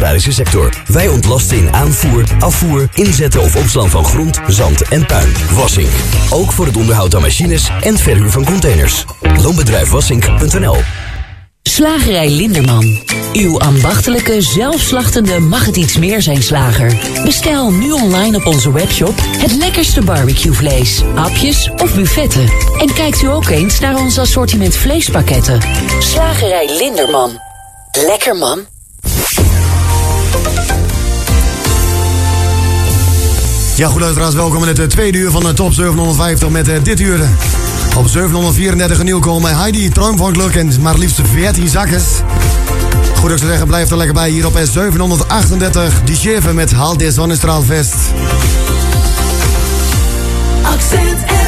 agrarische sector. Wij ontlasten in aanvoer, afvoer, inzetten of opslaan van grond, zand en puin. Wassink. Ook voor het onderhoud aan machines en verhuur van containers. Loonbedrijf Slagerij Linderman. Uw ambachtelijke, zelfslachtende mag het iets meer zijn slager. Bestel nu online op onze webshop het lekkerste barbecuevlees, hapjes of buffetten. En kijkt u ook eens naar ons assortiment vleespakketten. Slagerij Linderman. Lekker man. Ja, goed luisteraars, welkom in het eh, tweede uur van de Top 750 met uh, dit uur. Op 734 nieuw komen Heidi, Trom van Geluk en maar liefst 14 zakkers. Goed, ik zou zeggen, blijf er lekker bij hier op S738. Die met Haal de Zonnestraalfest. Accent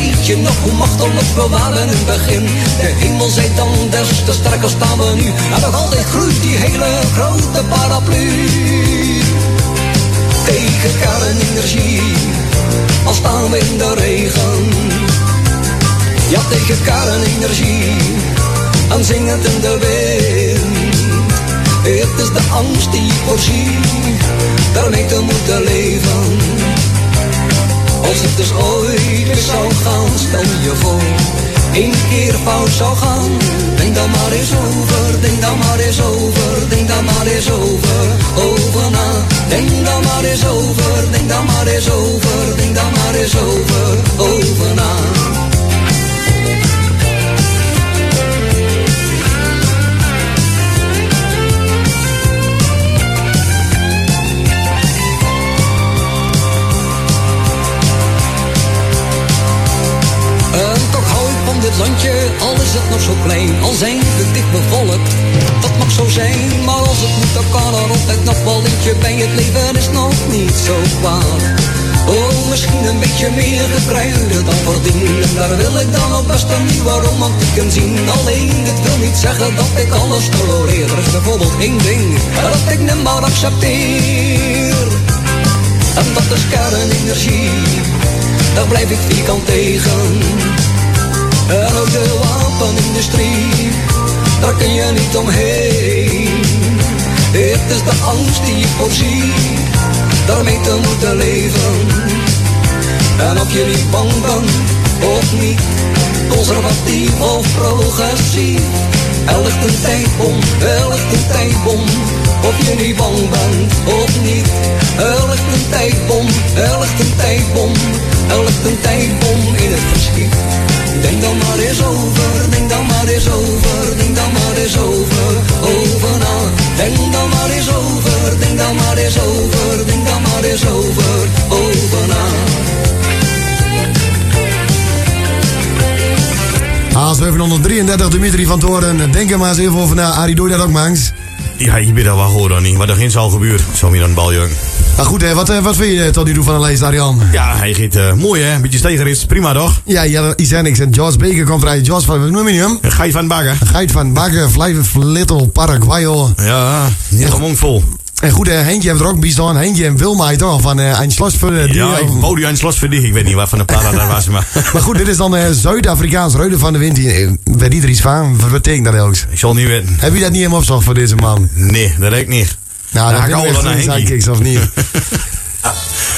weet je nog hoe machteloos we waren in het begin? De hemel zei dan, des te sterker staan we nu. En nog altijd groeit die hele grote paraplu. Tegen kernenergie, al staan we in de regen. Ja, tegen kernenergie, en zingend in de wind. Het is de angst die ik voorziet, daarmee te moeten leven. Als het dus ooit weer zou gaan, stel je voor, één keer fout zou gaan. Denk dan maar eens over, denk dan maar eens over, denk dan maar eens over, over na. Denk dan maar eens over, denk dan maar eens over, denk dan maar eens over, over na. Landje, al is het nog zo klein, al zijn we dik bevolkt. Dat mag zo zijn, maar als het moet, dan kan er altijd nog wel eentje bij. Het leven is nog niet zo kwaad. Oh, misschien een beetje meer gekruiden dan verdienen. En daar wil ik dan ook best een nieuwe romantiek in zien. Alleen, dit wil niet zeggen dat ik alles tolereer. Er is bijvoorbeeld één ding dat ik nimmer accepteer. En dat is kernenergie, daar blijf ik vierkant tegen. En ook de wapenindustrie, daar kun je niet omheen. Het is de angst die ik voorzie, daarmee te moeten leven. En of je niet bang bent, of niet, conservatief of progressief. Ligt een tijdbom, ligt een tijdbom. Of je niet bang bent, of niet. Ligt een tijdbom, ligt een tijdbom. Ligt een tijdbom in het verschiet. Denk dan maar eens over, denk dan maar eens over, denk dan maar eens over, over na. Denk dan maar eens over, denk dan maar eens over, denk dan maar eens over, over na. A733 Dimitri van Toren. Denk er maar eens even over na. Arie, doe dat ook, Mangs? Ja, bent er wel gewoon dan niet. Wat er geen zal gebeurt. Zo meer dan een baljong. Maar goed, hè, wat, eh, wat vind je tot nu toe van de lijst, Arjan? Ja, hij gaat eh, mooi hè. Een beetje steger is. Prima toch? Ja, ja, Isenix en George Baker komt vrij. George van, hoe noem je hem? Je van baggen? Geit van Bakken, Vlijven, Little, Paraguayo. Ja, niet vol. En goed, Henkje heeft er ook bij staan. Henkje en Wilma toch, van uh, een Schloss voor de Ja, ik wou die. Ik weet niet waar van de plaat dat was, maar... Maar goed, dit is dan eh, Zuid-Afrikaans Ruiden van de Wind. hier. Eh, Weet ieder iets van? Wat betekent dat elks? Ik zal niet weten. Heb je dat niet helemaal opzocht voor deze man? Nee, dat denk ik niet. Nou, Dan dat ga ik naar of niet.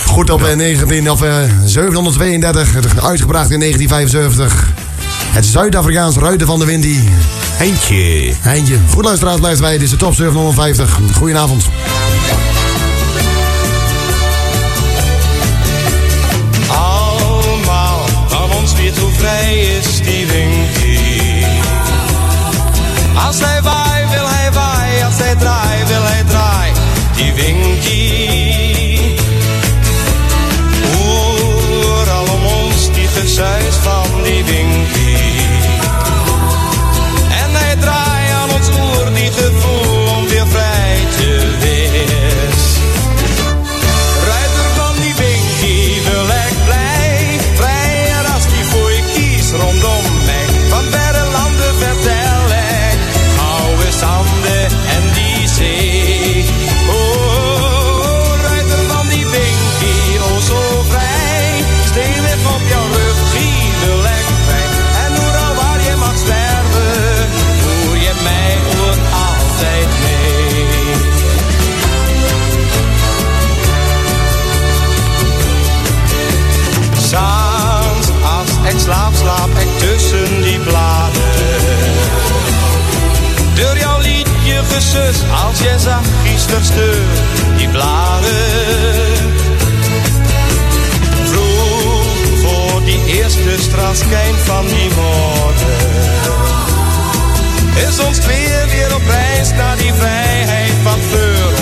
Goed op eh, 19, of, eh, 732, het uitgebracht in 1975. Het Zuid-Afrikaans Ruiden van de Wind. die- Eentje. Heintje. Goed luisteraars, blijft bij. Dit is de top 750. Goedenavond. Allemaal van ons weet hoe vrij is die winkie. Als hij waai, wil hij waai. Als hij draai, wil hij draai. Die winkie. Overal om ons die gezuis van die winkie. zus, als je zag gisteren die bladen. Vroeg voor die eerste straalschijn van die morgen. Is ons weer weer op reis naar die vrijheid van Fleur.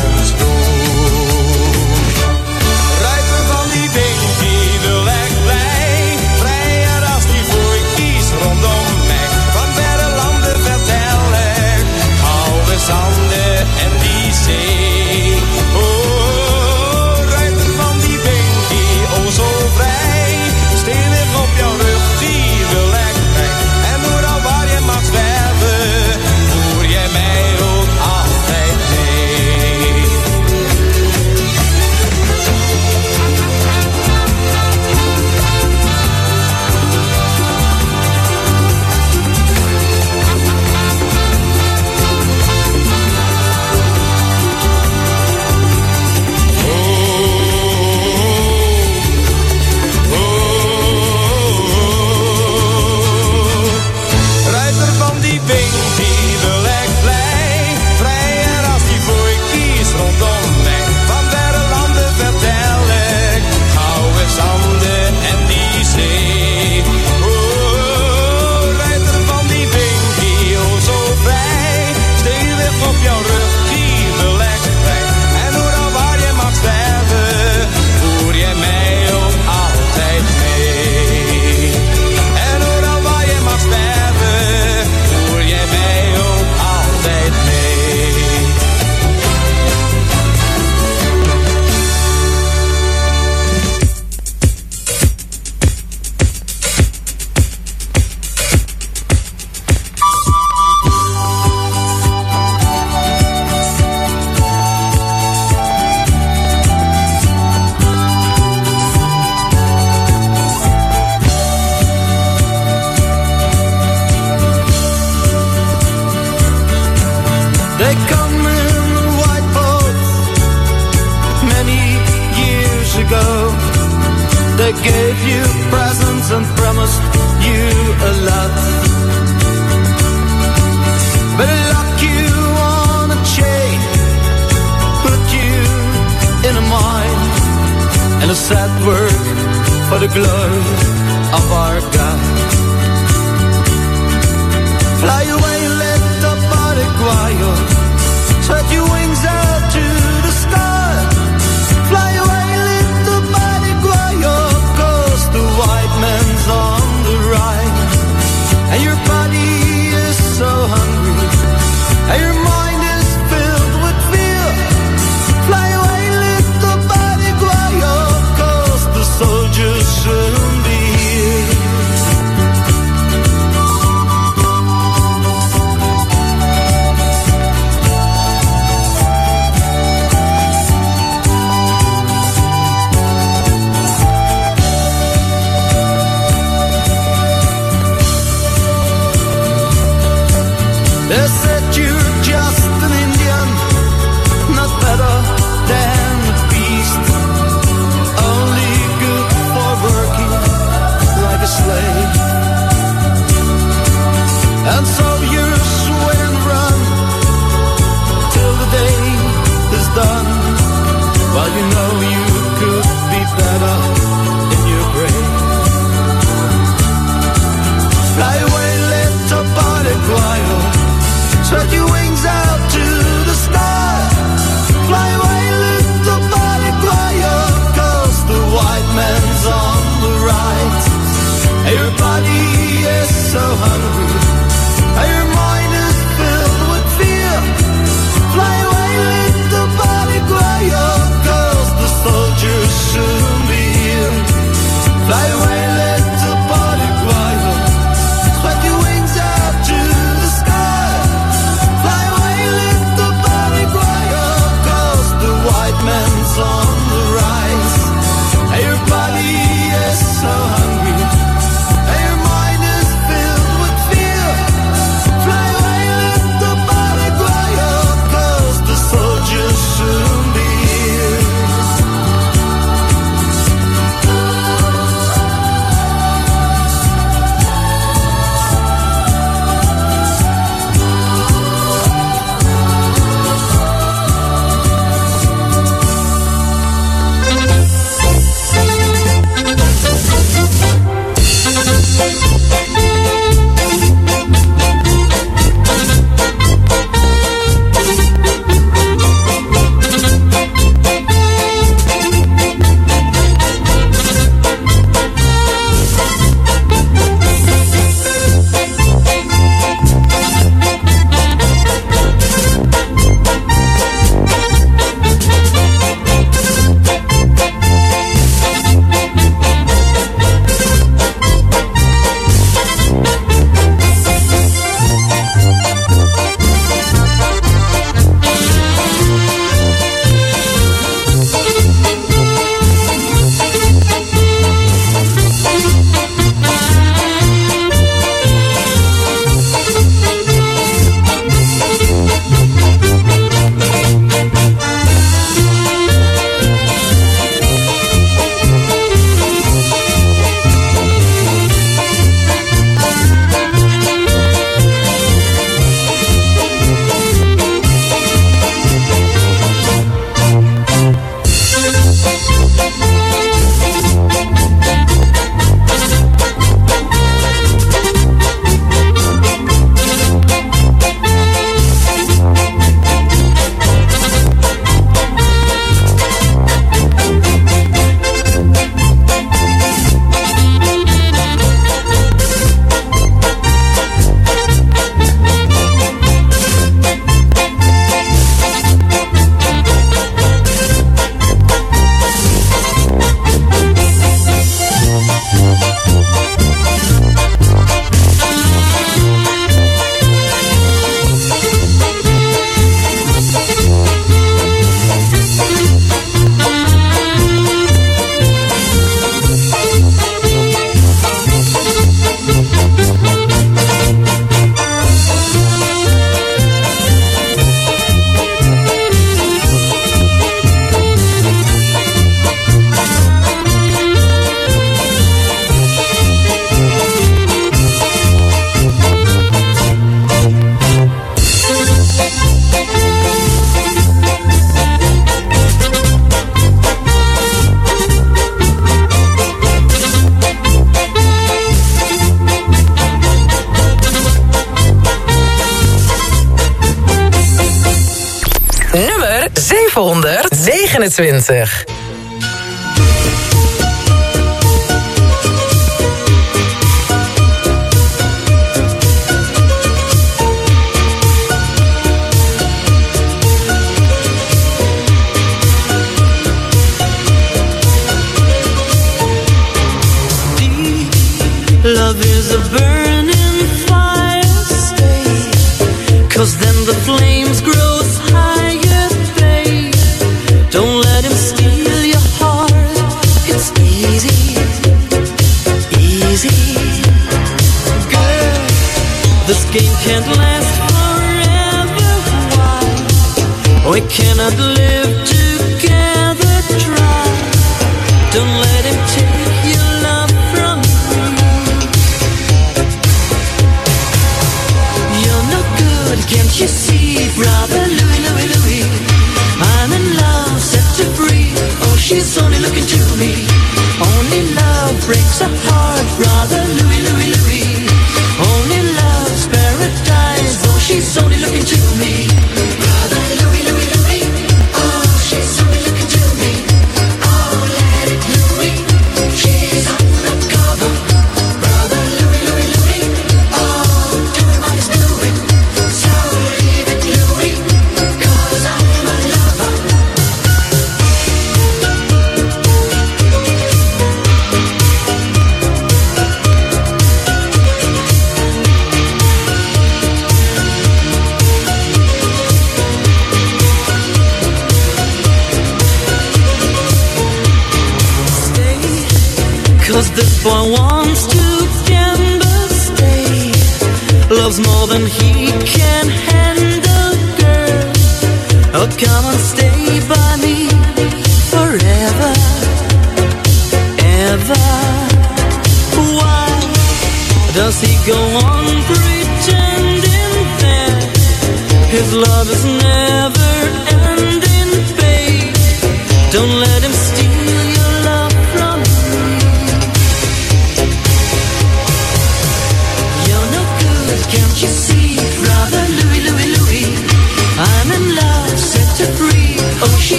29.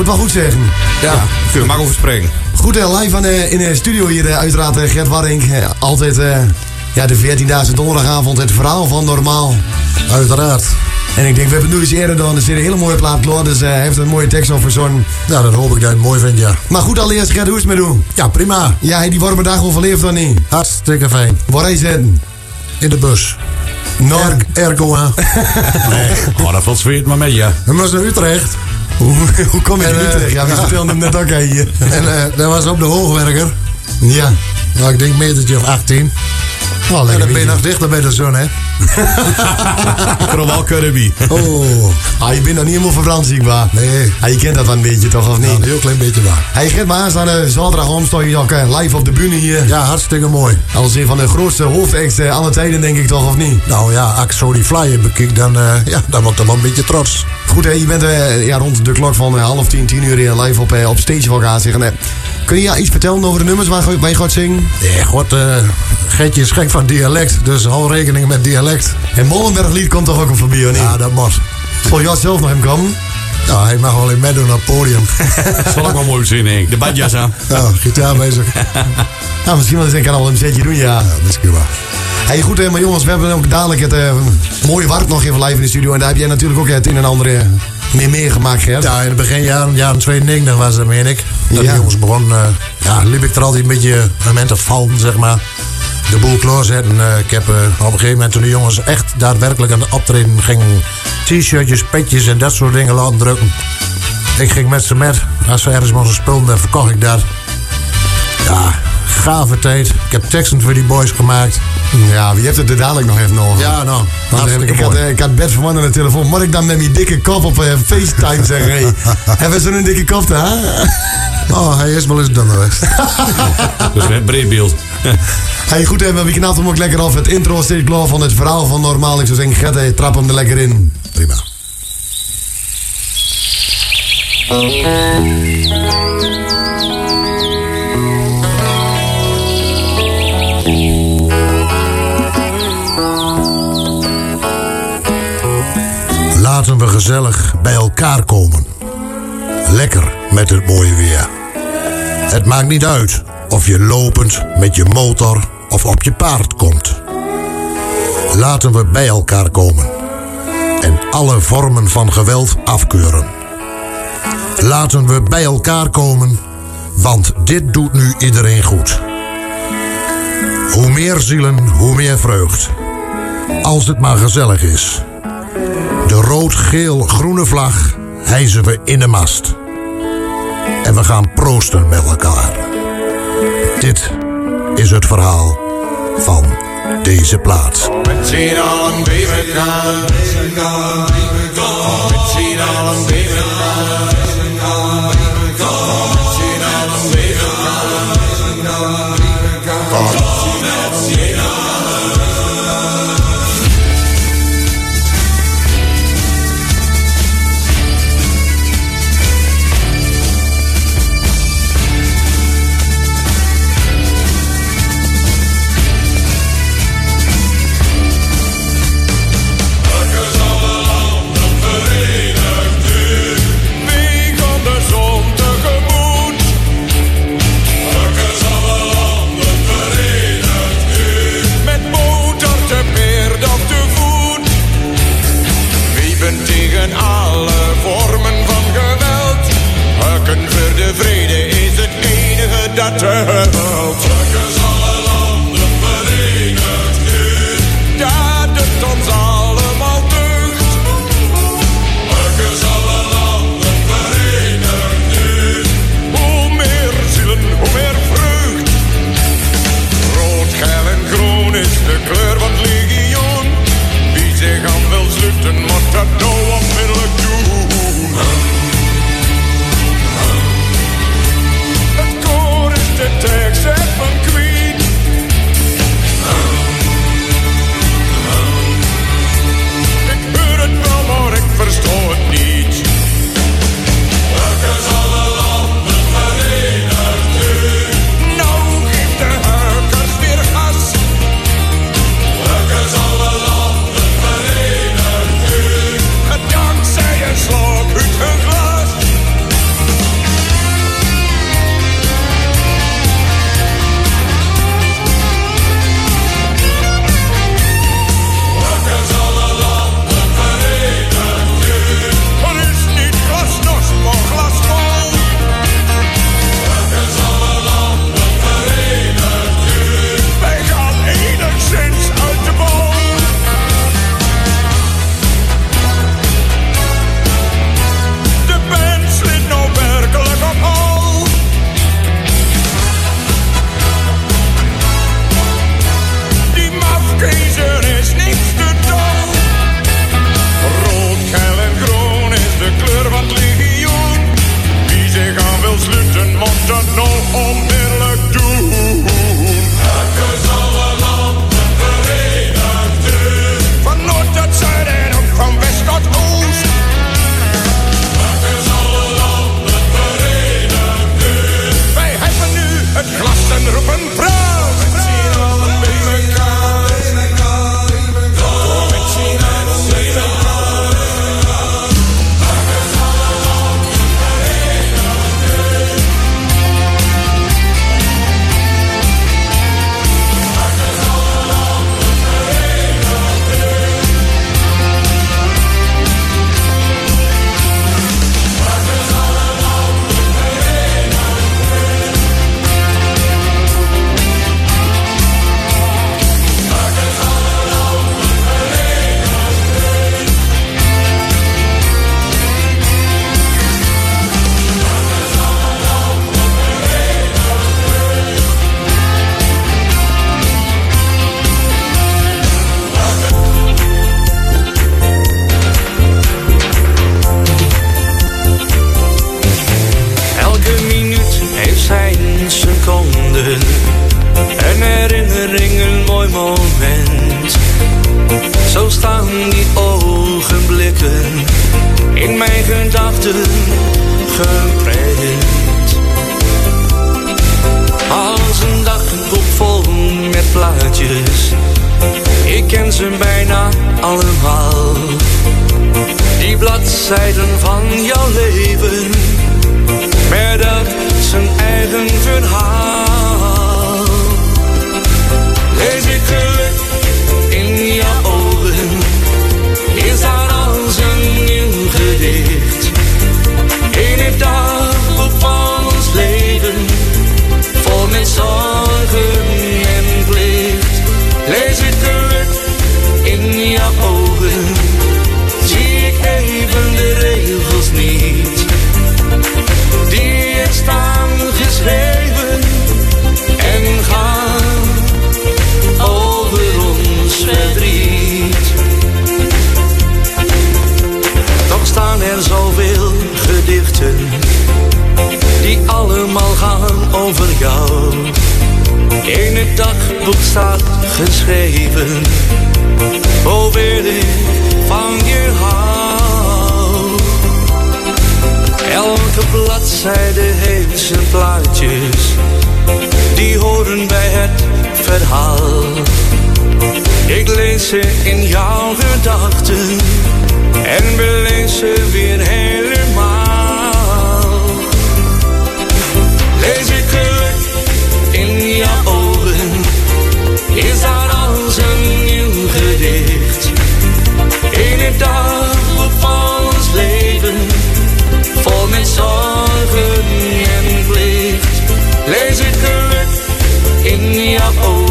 Moet wel goed zeggen. Ja, kun je maar over spreken. Goed, eh, live aan, eh, in de studio hier, eh, uiteraard eh, Gert Warring. Eh, altijd eh, ja, de 14e donderdagavond, het verhaal van normaal. Uiteraard. En ik denk, we hebben het nu eens eerder gedaan. Er zit een hele mooie plaat klaar, dus eh, hij heeft een mooie tekst over zo'n... Ja, dan hoop ik dat je het mooi vindt, ja. Maar goed, allereerst Gert, hoe is het met u? Ja, prima. Ja, hij die warme dag overleefd dan niet? Hartstikke fijn. Waar hij zitten? In de bus. Naar... Er, ergo aan. Nee, oh, dat valt zweert maar mee, ja. We moesten naar Utrecht. Hoe, hoe kom je En, eh, Utrecht? Ja, we ja. vertelden hem net ook. En eh, dat was op de hoogwerker. Ja. Nou, ik denk een metertje of 18. Oh, en dan ben je beetje. nog dichter bij de zon, hè? Vooral Kirby. Oh, Ah, je bent nog niet helemaal verbrand, zie ik maar. nee. Ah, je kent dat wel een beetje, toch, of niet? Een heel klein beetje waar. Hij gaat maar aanstaande zaterdag sta je ook eh, live op de bühne hier. Ja, hartstikke mooi. Als een van de grootste hoofdacts eh, alle tijden, denk ik toch, of niet? Nou ja, als ik zo die flyer bekijk, dan, eh, ja, dan word ik wel een beetje trots. Goed, hè, je bent eh, ja, rond de klok van eh, half tien, tien uur hier live op, eh, op stage van gaan zeggen. eh, kun je ja, iets vertellen over de nummers waar, je- waar je gaat zingen? Nee, god, eh Gertje is gek van dialect, dus hou rekening met dialect. En Molenberglied komt toch ook een voorbij, of niet? Ja, dat moet. Zal jij zelf nog hem komen? Ja, hij mag wel in meedoen op het podium. Zal ook wel mooi zin in. De badjas aan. Ja, gitaar bezig. Nou, misschien wel eens een al een zetje doen, ja. Ja, misschien wel. Hey, goed, hè, maar jongens, we hebben ook dadelijk het eh, mooie Wart nog even live in de studio. En daar heb jij natuurlijk ook het een en ander eh, mee meegemaakt, Gert. Ja, in het beginjaren, jaren 92 was dat, meen ik. Dat Ja. de jongens begonnen, eh, ja, liep ik er altijd een beetje momenten vallen, zeg maar. De boel klaarzetten. Eh, ik heb eh, op een gegeven moment, toen de jongens echt daadwerkelijk aan het optreden gingen, t-shirtjes, petjes en dat soort dingen laten drukken. Ik ging met ze met. Als ze ergens moesten spullen, dan verkocht ik dat. Ja, gave tijd. Ik heb teksten voor die boys gemaakt. Ja, wie heeft het er dadelijk nog even over? Ja, nou, eh, ik, had, eh, ik had Bert van Mannen aan de telefoon. Moet ik dan met mijn dikke kop op eh, FaceTime zeggen? Hey, hebben ze een dikke kop daar? Oh, hij is wel eens dun geweest. Dus een breed beeld. Hey, goed, hè, maar wie knapt hem ook lekker af. Het intro steeds klaar van het verhaal van normaal. Ik zou zeggen, Gert, hey, trap hem er lekker in. Prima. we gezellig bij elkaar komen. Lekker met het mooie weer. Het maakt niet uit of je lopend met je motor of op je paard komt. Laten we bij elkaar komen en alle vormen van geweld afkeuren. Laten we bij elkaar komen, want dit doet nu iedereen goed. Hoe meer zielen, hoe meer vreugd. Als het maar gezellig is. De rood-geel-groene vlag hijzen we in de mast. En we gaan proosten met elkaar. Dit is het verhaal van deze plaats. Zo staan die ogenblikken in mijn gedachten geprent. Als een dagboek vol met plaatjes, ik ken ze bijna allemaal. Die bladzijden van jouw leven, met dat zijn eigen verhaal. stars. allemaal gaan over jou. In het dagboek staat geschreven, oh weer ik van je hou. Elke bladzijde heeft zijn plaatjes, die horen bij het verhaal. Ik lees ze in jouw gedachten en beleef ze weer helemaal. zorgen en plicht. Lees ik geluk in jouw ogen.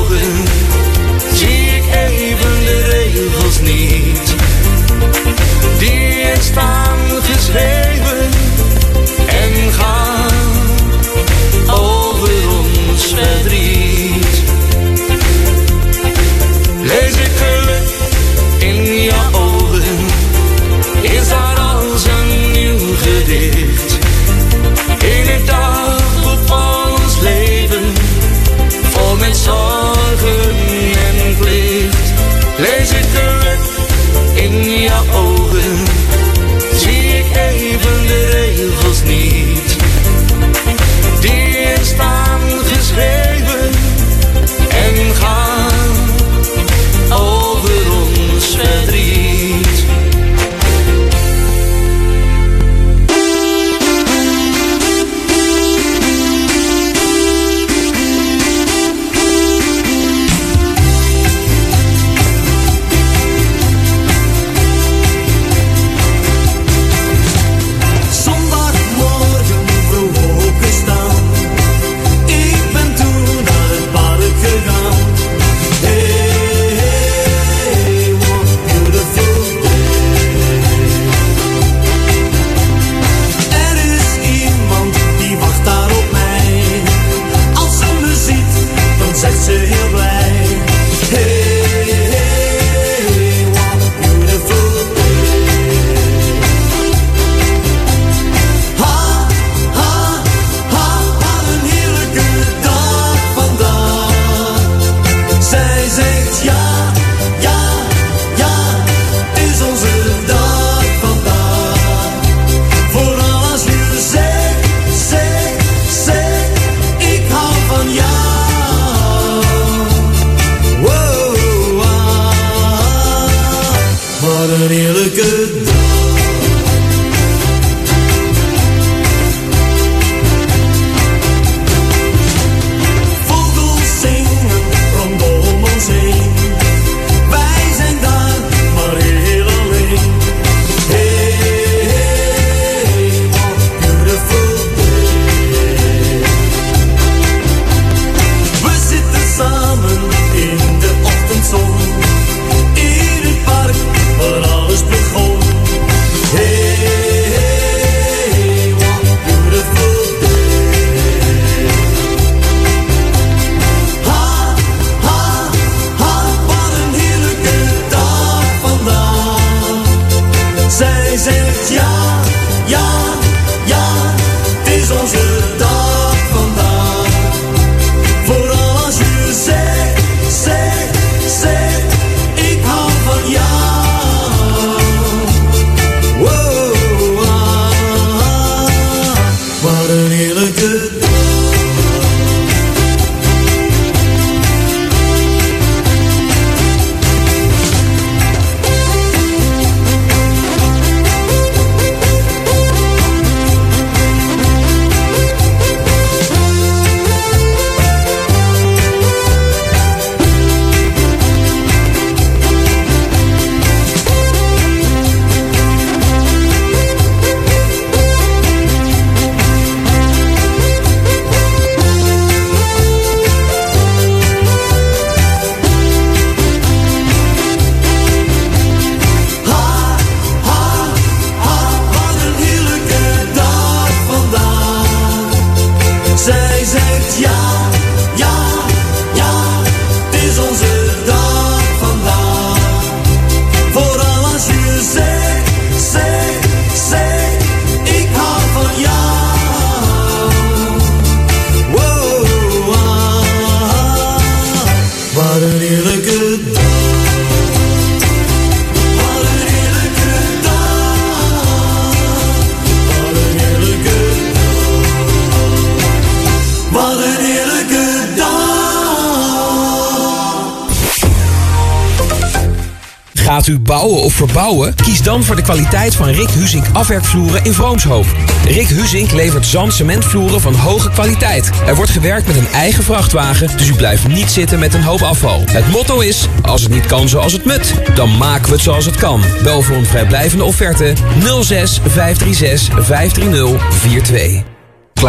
U bouwen of verbouwen? Kies dan voor de kwaliteit van Rick Huzink afwerkvloeren in Vroomshoop. Rick Huzink levert zand cementvloeren van hoge kwaliteit. Er wordt gewerkt met een eigen vrachtwagen, dus u blijft niet zitten met een hoop afval. Het motto is, als het niet kan zoals het moet, dan maken we het zoals het kan. Bel voor een vrijblijvende offerte 06 536 530 42.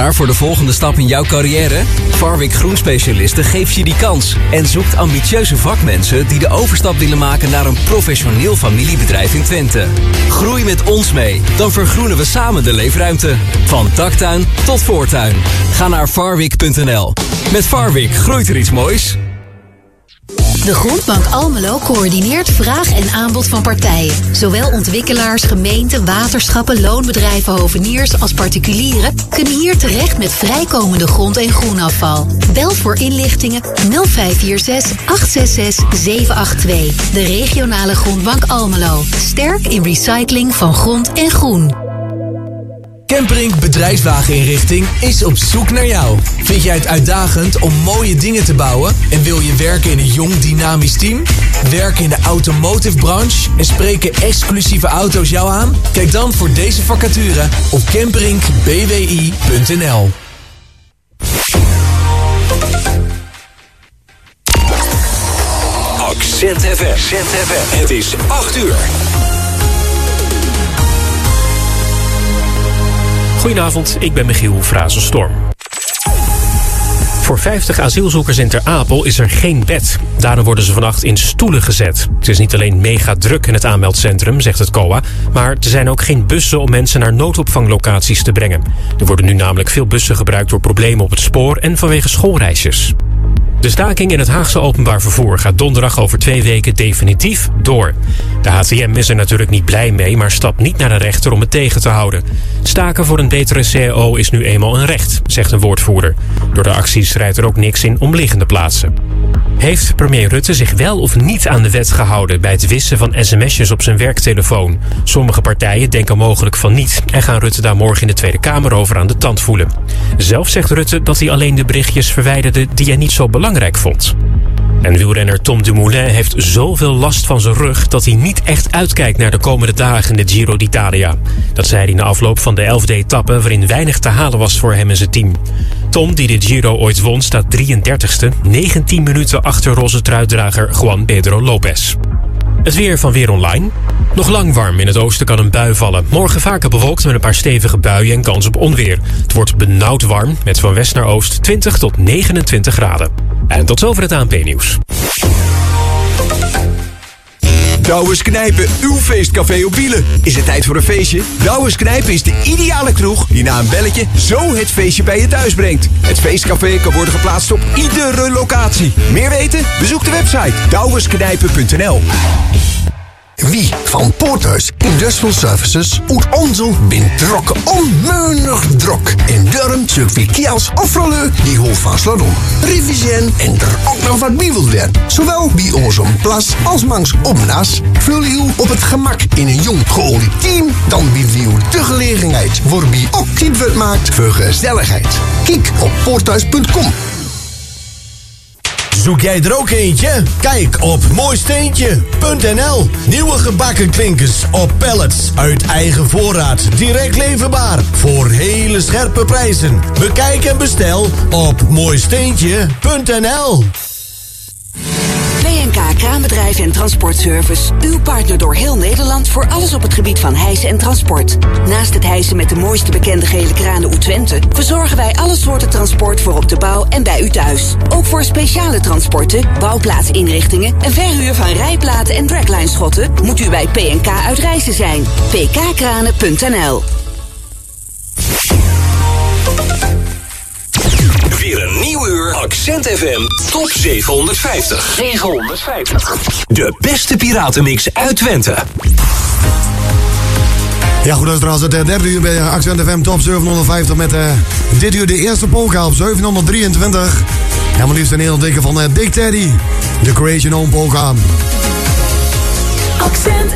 Voor de volgende stap in jouw carrière? Farwick Groenspecialisten geeft je die kans en zoekt ambitieuze vakmensen die de overstap willen maken naar een professioneel familiebedrijf in Twente. Groei met ons mee, dan vergroenen we samen de leefruimte. Van daktuin tot voortuin. Ga naar farwick.nl. Met Farwick groeit er iets moois. De Grondbank Almelo coördineert vraag en aanbod van partijen. Zowel ontwikkelaars, gemeenten, waterschappen, loonbedrijven, hoveniers als particulieren kunnen hier terecht met vrijkomende grond- en groenafval. Bel voor inlichtingen 0546 866 782. De regionale Grondbank Almelo. Sterk in recycling van grond en groen. Campering Bedrijfswageninrichting is op zoek naar jou. Vind jij het uitdagend om mooie dingen te bouwen en wil je werken in een jong dynamisch team? Werken in de automotive branche en spreken exclusieve auto's jou aan? Kijk dan voor deze vacature op camperingbwi.nl. Accent FM. Het is 8 uur. Goedenavond, ik ben Michiel Frazenstorm. Voor 50 asielzoekers in Ter Apel is er geen bed. Daarom worden ze vannacht in stoelen gezet. Het is niet alleen mega druk in het aanmeldcentrum, zegt het COA... maar er zijn ook geen bussen om mensen naar noodopvanglocaties te brengen. Er worden nu namelijk veel bussen gebruikt door problemen op het spoor... en vanwege schoolreisjes. De staking in het Haagse openbaar vervoer gaat donderdag over twee weken definitief door. De HTM is er natuurlijk niet blij mee, maar stapt niet naar de rechter om het tegen te houden. Staken voor een betere CAO is nu eenmaal een recht, zegt een woordvoerder. Door de acties rijdt er ook niks in omliggende plaatsen. Heeft premier Rutte zich wel of niet aan de wet gehouden bij het wissen van sms'jes op zijn werktelefoon? Sommige partijen denken mogelijk van niet en gaan Rutte daar morgen in de Tweede Kamer over aan de tand voelen. Zelf zegt Rutte dat hij alleen de berichtjes verwijderde die hij niet zo belangrijk vond. En wielrenner Tom Dumoulin heeft zoveel last van zijn rug dat hij niet echt uitkijkt naar de komende dagen in de Giro d'Italia. Dat zei hij na afloop van de 11e etappe waarin weinig te halen was voor hem en zijn team. Tom, die de Giro ooit won, staat 33ste, 19 minuten achter roze truitdrager Juan Pedro Lopez. Het weer van Weer Online. Nog lang warm. In het oosten kan een bui vallen. Morgen vaker bewolkt met een paar stevige buien en kans op onweer. Het wordt benauwd warm met van west naar oost 20 tot 29 graden. En tot zover het ANP-nieuws. Douwes Knijpen, uw feestcafé op wielen. Is het tijd voor een feestje? Douwes Knijpen is de ideale kroeg die na een belletje zo het feestje bij je thuis brengt. Het feestcafé kan worden geplaatst op iedere locatie. Meer weten? Bezoek de website douwesknijpen.nl Wie van Poorthuis Industrial Services uit onze bin drok onmeunig drok. En daarom zoeken we kiels of rollen die hoofd van Slodon. Reviseren en er ook nog wat bij. Zowel bij onze plas als mangs omnaas. Vul u op het gemak in een jong geolied team. Dan bieden we u de gelegenheid waarbij ook wordt maakt voor gezelligheid. Kijk op poorthuis.com. Zoek jij er ook eentje? Kijk op mooisteentje.nl. Nieuwe gebakken klinkers op pallets uit eigen voorraad. Direct leverbaar voor hele scherpe prijzen. Bekijk en bestel op mooisteentje.nl. BNK Kraanbedrijf en Transportservice. Uw partner door heel Nederland voor alles op het gebied van hijsen en transport. Naast het hijsen met de mooiste bekende gele kranen uit Twente... verzorgen wij alle soorten transport voor op de bouw en bij u thuis. Ook voor speciale transporten, bouwplaatsinrichtingen... en verhuur van rijplaten en dragline-schotten... moet u bij PNK uit zijn. pkkranen.nl Weer een nieuw uur Accent FM Top 750. 750. De beste piratenmix uit Twente. Ja, goed, dat is trouwens het eh, derde uur bij Accent FM Top 750 met eh, dit uur de eerste polka op 723. En maar liefst een heel dikke van uh, Dick Teddy, de Creation Home Polka. Accent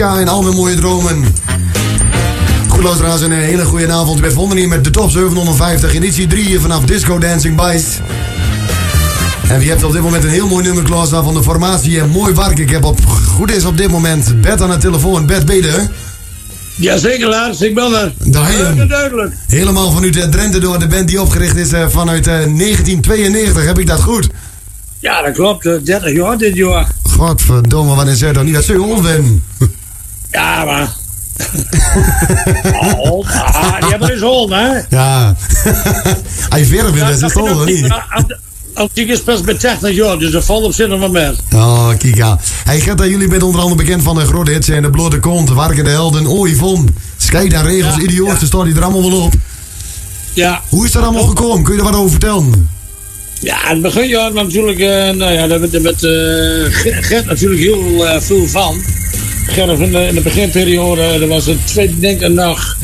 eh, Siska en al mijn mooie dromen. Goed luisteraars, een eh, hele goede avond. Je bent verbonden hier met de top 750, editie 3 hier vanaf Disco Dancing Bites. En wie hebt op dit moment een heel mooi nummer klaarstaan van de formatie en mooi werk. Ik heb op goed is op dit moment Bert aan de telefoon. Bert, je er? Jazeker, Lars, ik ben er. Je. Duidelijk, duidelijk. Helemaal vanuit eh, Drenthe door de band die opgericht is eh, vanuit eh, 1992. Heb ik dat goed? Ja, dat klopt. eh, 30 jaar dit jaar. Godverdomme, wat is er toch niet dat oud ben? Ja, maar... oh, ah, die hebben hol, hè? Ja. Hij verf in, dat is toch niet? Als ik is pas bij 80 jaar, dus dat valt op zin van mij. Oh, kijk ja. Hey, Gert, jullie bent onder andere bekend van de grote hits en de blote kont, Warken de Helden, O Yvonne, Skate en Regels, Ja, Idioot, ja. staat die er allemaal wel op. Ja. Hoe is dat allemaal gekomen? Kun je er wat over vertellen? Ja, in het begin ja, natuurlijk, eh, nou ja, daar werd met eh Gert natuurlijk heel eh, veel van. Gert in de, in de beginperiode, er was een tweede denk ik nog.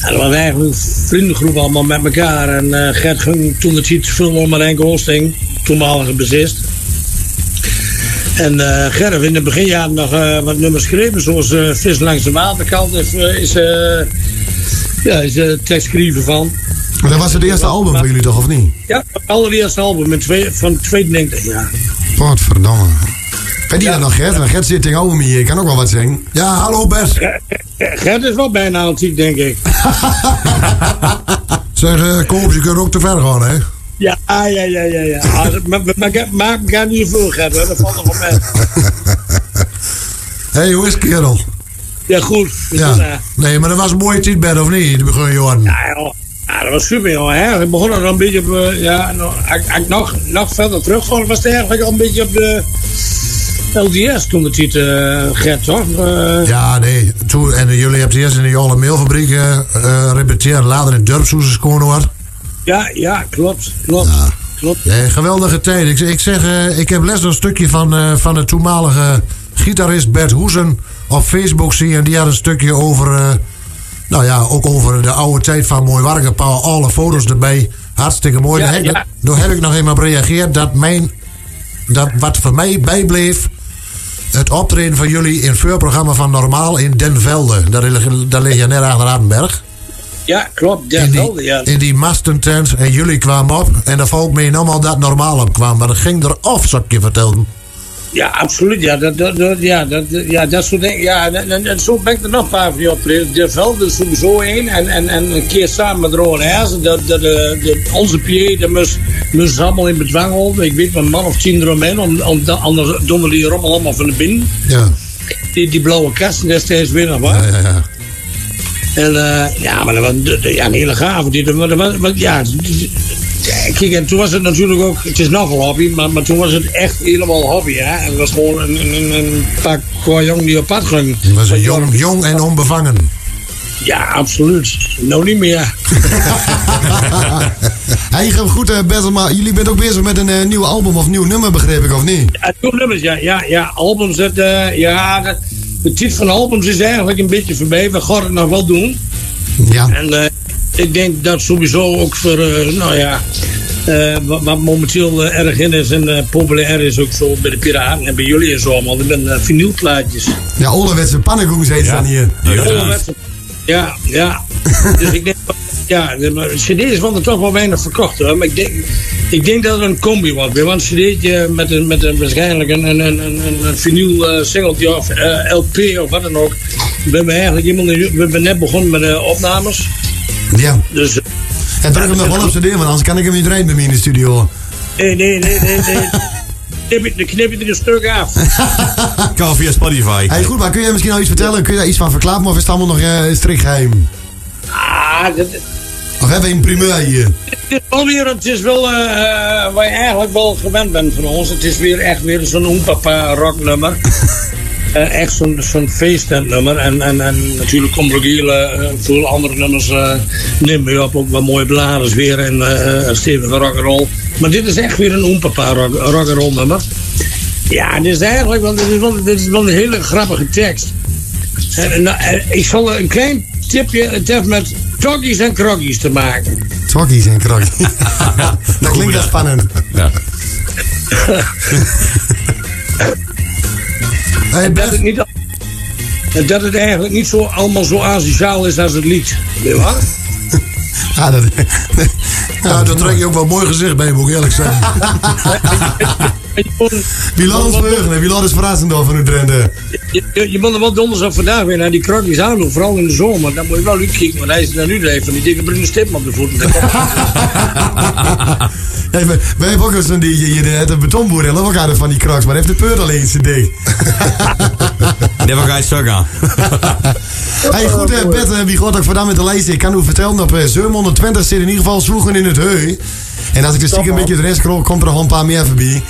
Ja, dat was eigenlijk een vriendengroep allemaal met elkaar. En eh Gert ging toen het iets veel om Renke Hosting, toenmalige bezist. En eh Gerf in de beginjaren nog eh, wat nummers geschreven, zoals eh, Vis langs de waterkant is, eh, is, eh, ja, is eh, tekstschrijver van. Maar dat was het eerste album van jullie toch, of niet? Ja, het allereerste album met twee, van twee denk ik, ja. Godverdomme. Kan die dat nog, Gert? Want Gert zit tegenover me hier, ik kan ook wel wat zeggen. Ja, hallo Bert. Gert is wel bijna antiek, denk ik. Zeg, uh, Koops, je kunt ook te ver gaan, hè? Ja, ja, ja, ja. ja. Ah, Maar, maar, maar, maar ik ga niet veel Gert, hoor. dat valt van mij. Hé, hey, hoe is het, kerel? Ja, goed. Ja. eh, Nee, maar dat was een mooie tijd, Bert, of niet? In het begin, Johan. Ja, joh. Ja, dat was super, joh. Hè? We begonnen er een beetje op... eh, ja, nog, nog, nog verder terugga, was het eigenlijk al een beetje op de... LDS toen de titel, eh, Gert, toch? Eh, Ja, nee. Toen, en jullie hebben eerst in de Jolle Meelfabriek eh eh, repeteerd. Later in Durpshoes Konoor. ja, ja, klopt, klopt. klopt. Nee, geweldige tijd. Ik, ik zeg, eh, ik heb les een stukje van, eh, van de toenmalige gitarist Bert Hoesen op Facebook zien. En die had een stukje over, eh, nou ja, ook over de oude tijd van Mooi Warken. Paul, alle foto's erbij. Hartstikke mooi. Ja, daar, heb, ik- ja. daar heb ik nog eenmaal op gereageerd dat mijn, dat wat voor mij bijbleef, het optreden van jullie in het voorprogramma van Normaal in Den Velde. Daar, lig- daar lig je net achter Adenberg. Ja, klopt. Ja, in, die, ja. in die mastentent en jullie kwamen op en de volk mee allemaal dat normaal op kwam. Maar dat ging er af, zou ik je vertellen. Ja, absoluut. Ja, dat, dat, dat- ja, dat, ja, dat soort dingen. Ja, en, en, en zo ben ik er nog een paar van die optreden. De Veld is sowieso één. En, en, en een keer samen met Ron Herzen. Dat, dat, de, de, onze PA, dat moest, moest allemaal in bedwang houden. Ik weet een man of tien eromheen. Om, om, anders donden die rommel allemaal van de binnen. Ja. Die, die blauwe kasten destijds weer nog wat. Ja, ja, ja. En eh, ja, maar dat was ja, een hele gave. Die, dat was, ja, kijk, en toen was het natuurlijk ook, het is nog een hobby, maar, maar toen was het echt helemaal hobby. Hè? En het was gewoon een, een, een, een paar qua jong die op pad ging. Het was een jong, jong en onbevangen. Ja, absoluut. Nou niet meer. Hey, goed, eh, maar jullie bent ook bezig met een eh, nieuw album of nieuw nummer, begreep ik, of niet? Ja, nieuwe nummers, ja, ja, ja. Albums, dat, eh, ja, dat, de titel van albums is eigenlijk een beetje voorbij. We gaan het nog wel doen. Ja. En eh, ik denk dat sowieso ook voor, eh, nou ja, eh, wat, wat momenteel eh, erg in is en eh, populair is ook zo bij de Piraten en bij jullie en zo allemaal. Dat zijn uh, vinylplaatjes. Ja, ouderwetse pannenkoeks heet dan hier. Ouderwetse- Ja, ja. dus ik denk, ja, de cd's worden toch wel weinig verkocht hoor. Maar ik denk, ik denk dat het een combi wordt. Weer een cd'tje met, een, met een, waarschijnlijk een, een, een, een, een vinyl eh, singeltje of eh, LP of wat dan ook. We hebben eigenlijk iemand, we hebben net begonnen met de opnames. Ja. Dus, En druk hem nog wel op zijn deur, want anders kan ik hem niet rijden bij mij in de studio. nee, nee, nee, nee. nee. Knip je- Dan knip je er een stuk af. Kan via Spotify. Hey, goed, maar kun je misschien al iets vertellen? Kun je daar iets van verklappen of is het allemaal nog eh strikt geheim? Ah, dat, Of hebben we een primeur hier? Het is wel weer, het is wel, eh, eh, waar je eigenlijk wel gewend bent van ons. Het is weer echt weer zo'n oempapa rocknummer. Eh, echt zo'n zo'n feestnummer. En, en, en natuurlijk komt er ook heel eh, veel andere nummers. eh neem je op, ook wat mooie bladers weer en eh een stevige rock'n'roll. Maar dit is echt weer een oempapa rock, rock'n'roll nummer. Ja, dit is eigenlijk wel, dit is wel, dit is wel een hele grappige tekst. En, en, eh, ik zal een klein tipje, het heeft met Toggies en Kroggies te maken. Twakkies en krokjes. dat klinkt wel spannend. Ja. en dat het, niet, dat het eigenlijk niet zo, allemaal zo asociaal is als het lied. Weet je waar? Ja, dat, Ja, dat trek je ook wel mooi gezicht bij, moet ik eerlijk zijn. Wie laat ons verheugen en wie laat ons verrassen door van uw trenden. Je, je, je moet er wel donders op vandaag weer naar die krokjes aan doen, vooral in de zomer. Dan moet je wel uitkijken, want hij is naar nu van die dikke bruine stip op de voeten. Ja, wij, wij hebben ook eens een die hier het een betonboer en ook hadden van die kraks, maar heeft de peurt alleen zijn dik. Never ga je zo gaan. Hey, goed, eh, Pet, eh, wie gaat ook vandaan met de lijst? Ik kan u vertellen dat eh, 720 zit in ieder geval sloegen in het heu. En als ik de stiekem een beetje de rest scroll, komt er nog een paar meer voorbij.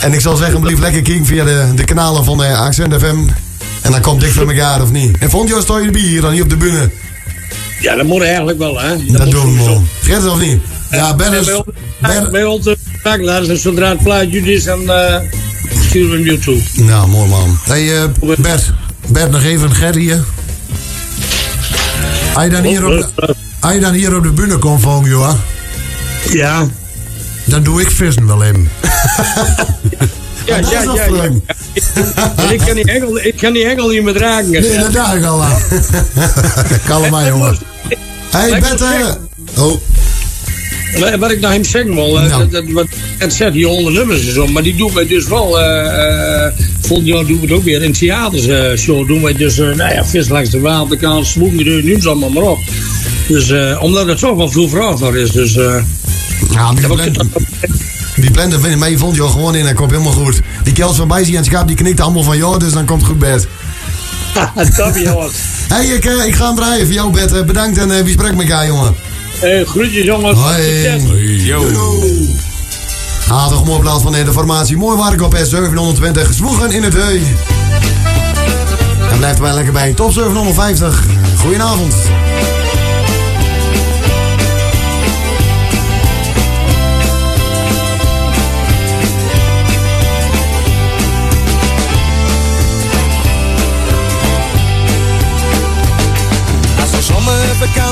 En ik zal zeggen, blijf lekker kijken via de, de kanalen van eh, Accent FM. En dan komt dik voor elkaar, of niet? En vond je sta je hier, dan niet op de bühne? Ja, dat moet eigenlijk wel, hè. Dat, doen we wel. Het of niet? Ja, Ben is... Bij, bij ons makelaars en zodra het plaatje is, dan eh, sturen we hem toe. Nou, mooi man. Hey, eh, Bert. Bert, nog even Gerry hier. Als je dan hier op de, als je dan hier op de bühne komt van joh. Ja. Dan doe ik vissen wel even. Ja, ja, ja. ik kan die engel, ik kan die engel niet meer dragen. Nee, dat dacht ik al aan. Kalm maar, jongen. Hey, Bert. eh, Oh. Wat- ik naar hem zeggen wil, eh, dat, dat, het zegt, die honderd nummers en zo, maar die doen wij dus wel, eh eh, volgend jaar doen we het ook weer in theatershow, doen wij dus, nou ja, vis langs de waterkant, noem ze allemaal maar op. Dus, omdat het toch wel veel naar is, dus... Ja, die blenden, die vinden mij vond je al gewoon in en dat komt helemaal goed. Die kels van Bijzie en Schaap die knikt allemaal van jou, dus dan komt het goed Bert. Top, jongens. Hey, ik, eh, ik ga hem draaien voor jou Bert. Eh, bedankt en eh, wie spreekt met elkaar jongen? Eh, groetjes jongens. Hoi. Yo. Ah, toch mooi plaats van de formatie. Mooi werk op S720. Zwoegen in het heu. En blijft wij lekker bij. Top 750. Goedenavond.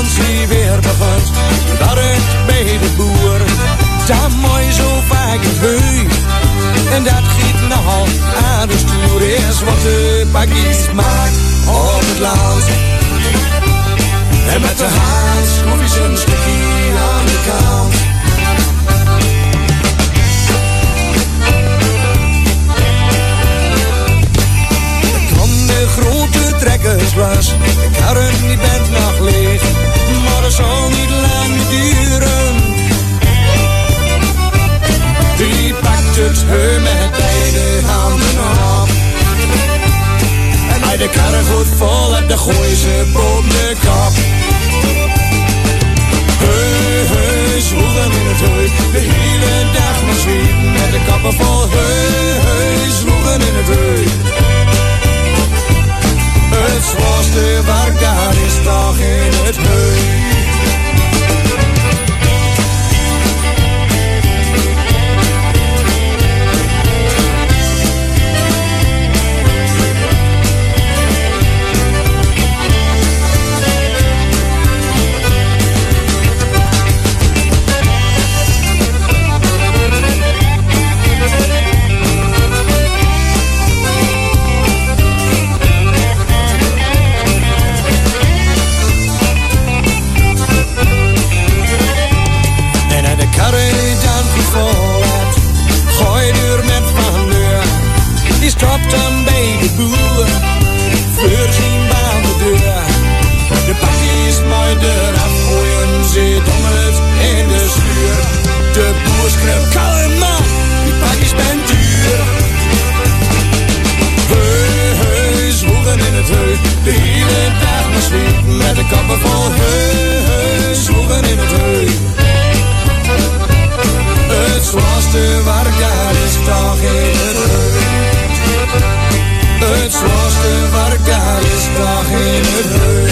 Zomervakantie weer begint, daar uit bij de boer, daar mooi zo vaak in heu. En dat giet nogal aan de stoer is wat de bakkies maakt op het land. En met de haas schroef je zijn stukje aan de kant. Grote trekkers was, de karren die bent nog leeg, dat zal niet lang duren. Die pakt het heu met beide handen op. En hij de karren goed vol hebt, dan gooi ze boven de kop. Heu, heu, zwoegen in het heu, de hele dag zweten met de kappen vol heu, heu, zwoegen in het heu. Het zwaarste werk daar is toch in het heu. Voorzien aan de deur. De pakjes mooi eraf gooien, zit om het in de schuur. De boer schreeuwt, kalm man, die pakjes zijn duur. Heu, heu, zwoegen in het heu, de hele dag maar met de kappen vol heu, heu, zwoegen in het heu. Het zwaarste werk daar is toch in het heu. Het werk daar is toch in het heu.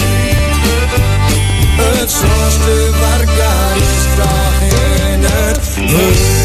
Het werk daar is toch in het heu.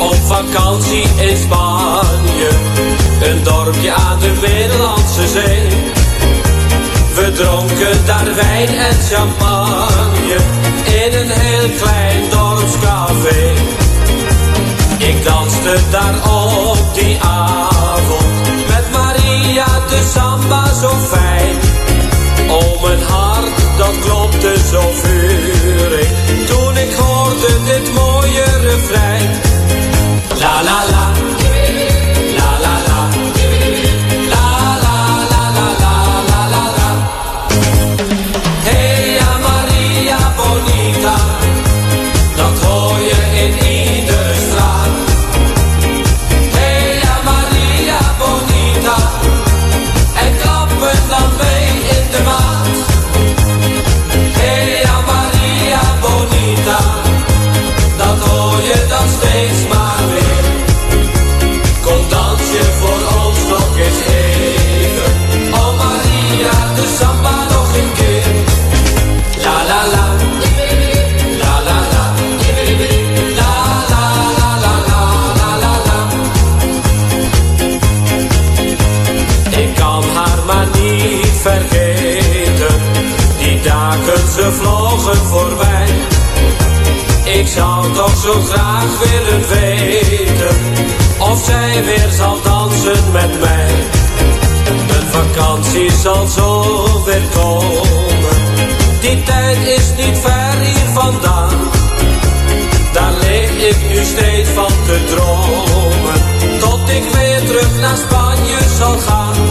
Op vakantie in Spanje. Een dorpje aan de Middellandse Zee. We dronken daar wijn en champagne in een heel klein dorpscafé. Ik danste daar op die avond met Maria de samba zo fijn. Oh, mijn hart, dat klopte zo vurig toen ik hoorde dit mooie zo graag willen weten of zij weer zal dansen met mij. Een vakantie zal zo weer komen. Die tijd is niet ver hier vandaan. Daar lig ik nu steeds van te dromen. Tot ik weer terug naar Spanje zal gaan.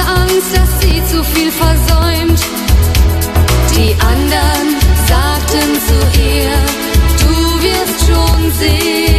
Angst, dass sie zu viel versäumt. Die anderen sagten zu ihr, du wirst schon sehen.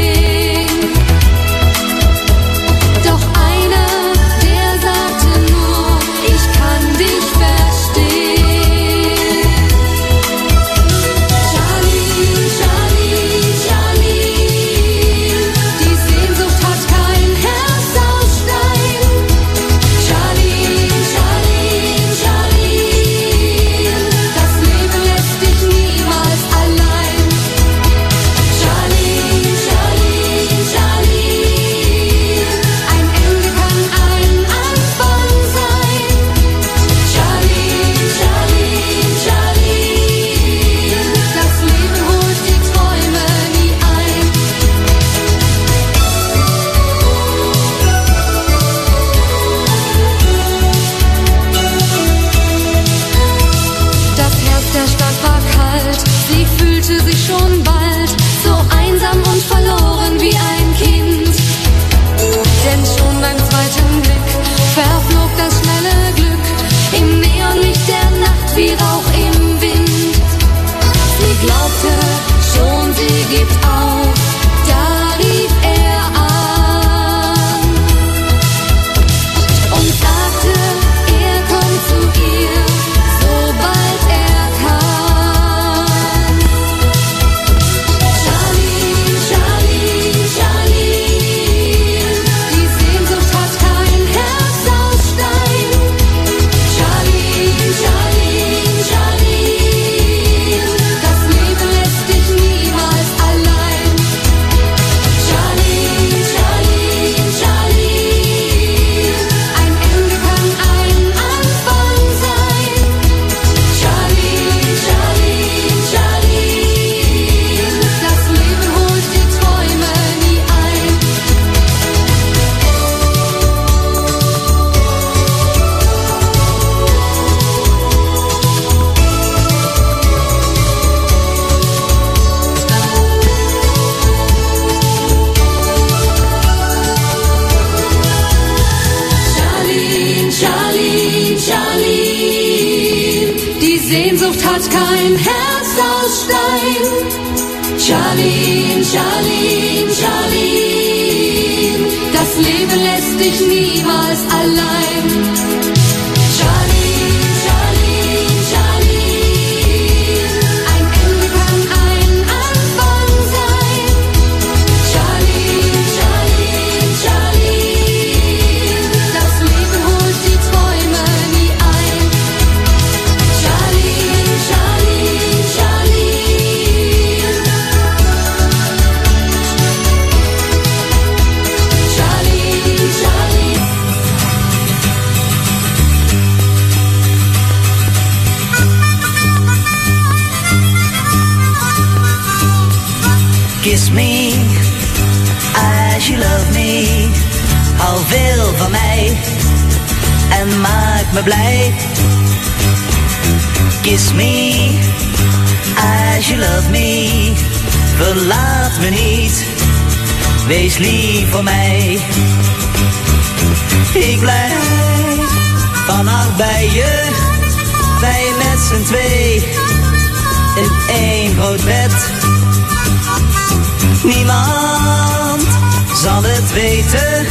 Wees lief voor mij. Ik blijf vannacht bij je, wij met z'n twee. In één groot bed. Niemand zal het weten,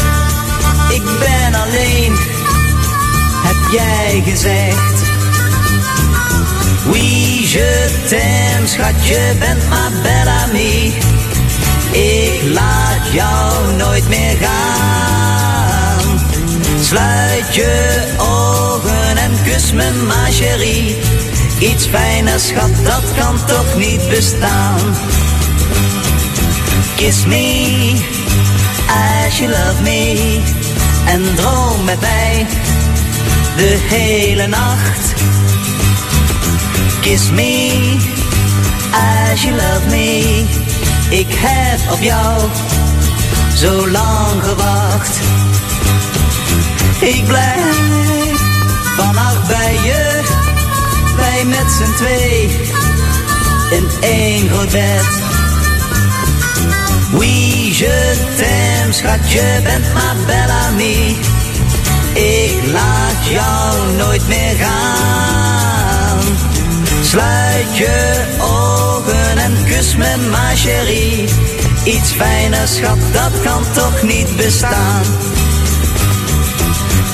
ik ben alleen, heb jij gezegd. Oui, je t'aime, schat, je bent ma belle amie. Ik laat jou nooit meer gaan. Sluit je ogen en kus me, ma chérie. Iets fijner, schat, dat kan toch niet bestaan. Kiss me as you love me. En droom met mij de hele nacht. Kiss me as you love me. Ik heb op jou zo lang gewacht. Ik blijf vannacht bij je, wij met z'n twee in één groot bed. Oui, je t'aime, schat, je bent ma belle amie. Ik laat jou nooit meer gaan. Sluit je ogen en kus me, ma chérie. Iets fijner, schat, dat kan toch niet bestaan.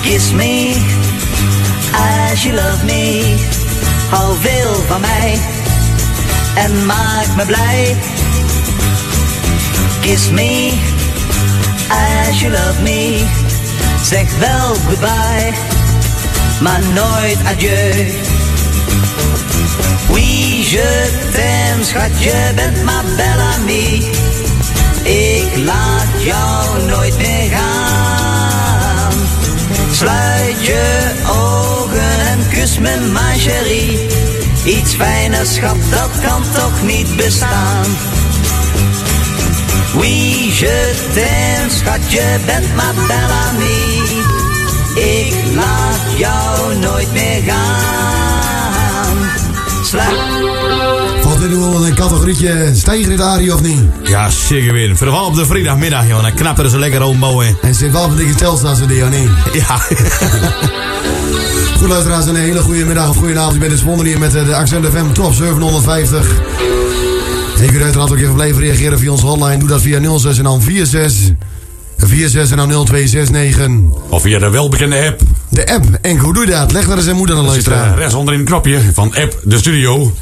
Kiss me, as you love me. Hou veel van mij en maak me blij. Kiss me, as you love me. Zeg wel goodbye, maar nooit adieu. Oui, je t'aime, schat, je bent ma belle amie. Ik laat jou nooit meer gaan. Sluit je ogen en kus me, ma chérie. Iets fijner, schat, dat kan toch niet bestaan. Oui, je t'aime, schat, je bent ma belle amie. Ik laat jou nooit meer gaan. Sluit... Valt dit nu wel een categorietje stijgerit Arie of niet? Ja, zeker weer. Vooral op de vrijdagmiddag, joh. Dan knappen ze lekker ombouwen. En zit wel op een dikke Telstar CD, of niet? Ja. Goed luisteraars, een hele goede middag of goede avond. Je bent in hier met eh, de Accent FM Top 750. En je kunt uiteraard ook even blijven reageren via onze hotline. Doe dat via 06 en dan 46 46 en dan 0269. Of via de welbekende app. De app. En hoe doe je dat? Leg daar eens zijn moeder Er zit eh, luisteren. rechts onderin een knopje van app de studio.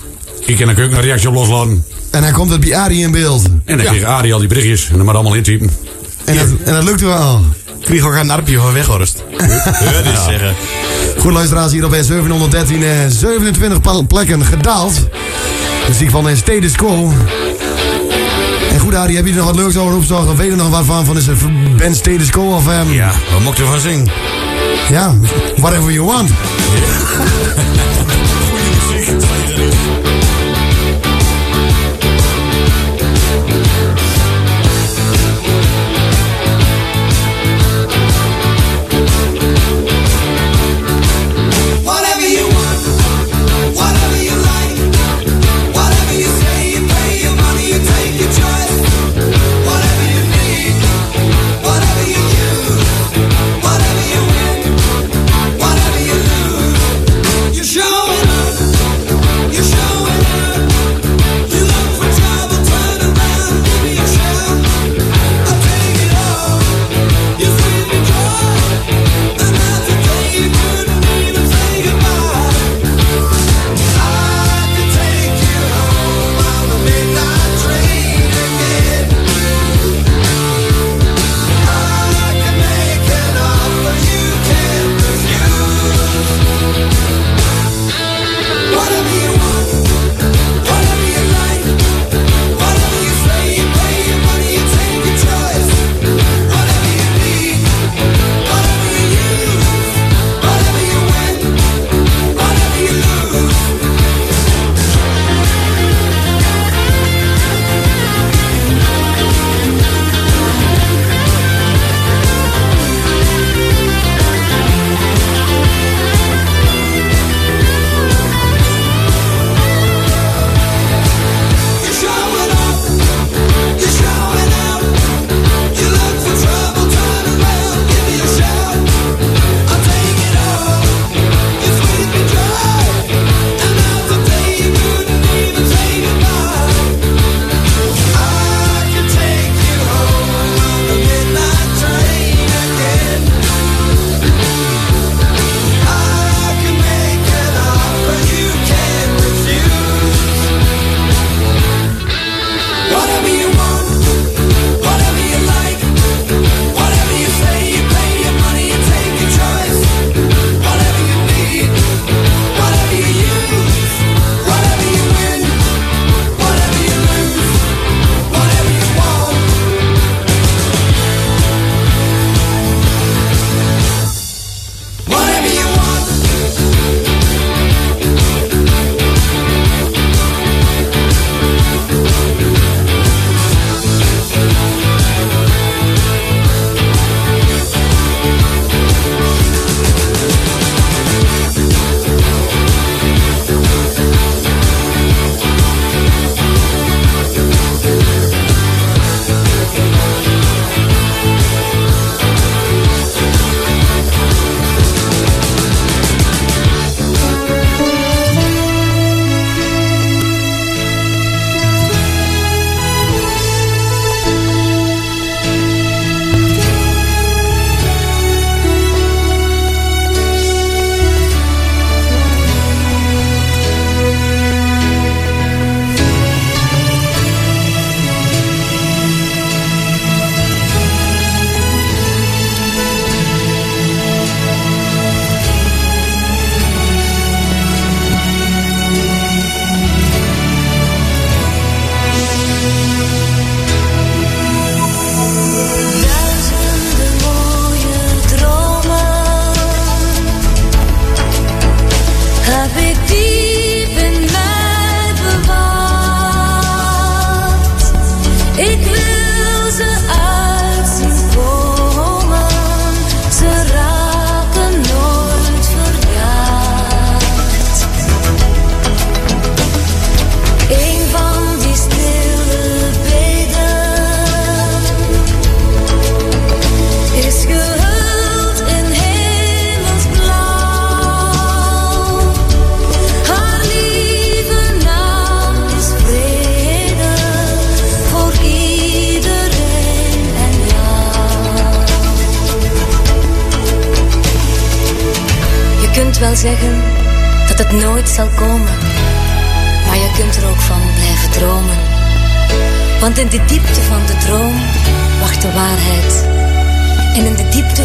Ik kan ook een reactie op loslaten. En dan komt het bij Arie in beeld. En dan kreeg Arie al die berichtjes en dan maar allemaal intypen. En dat, en dat lukt wel. Ik kreeg ook een arpje van weghorst. Dat is zeggen. Goed luisteraars, hier op eh, 713, eh, 27 pa- plekken gedaald. Muziek van een Status Quo. En goed Arie, heb je er nog wat leuks over opgezocht? Of weet je nog wat van, van is het Ben Status Quo of... Um, Ja, wat mocht je ervan zingen? Ja, whatever you want.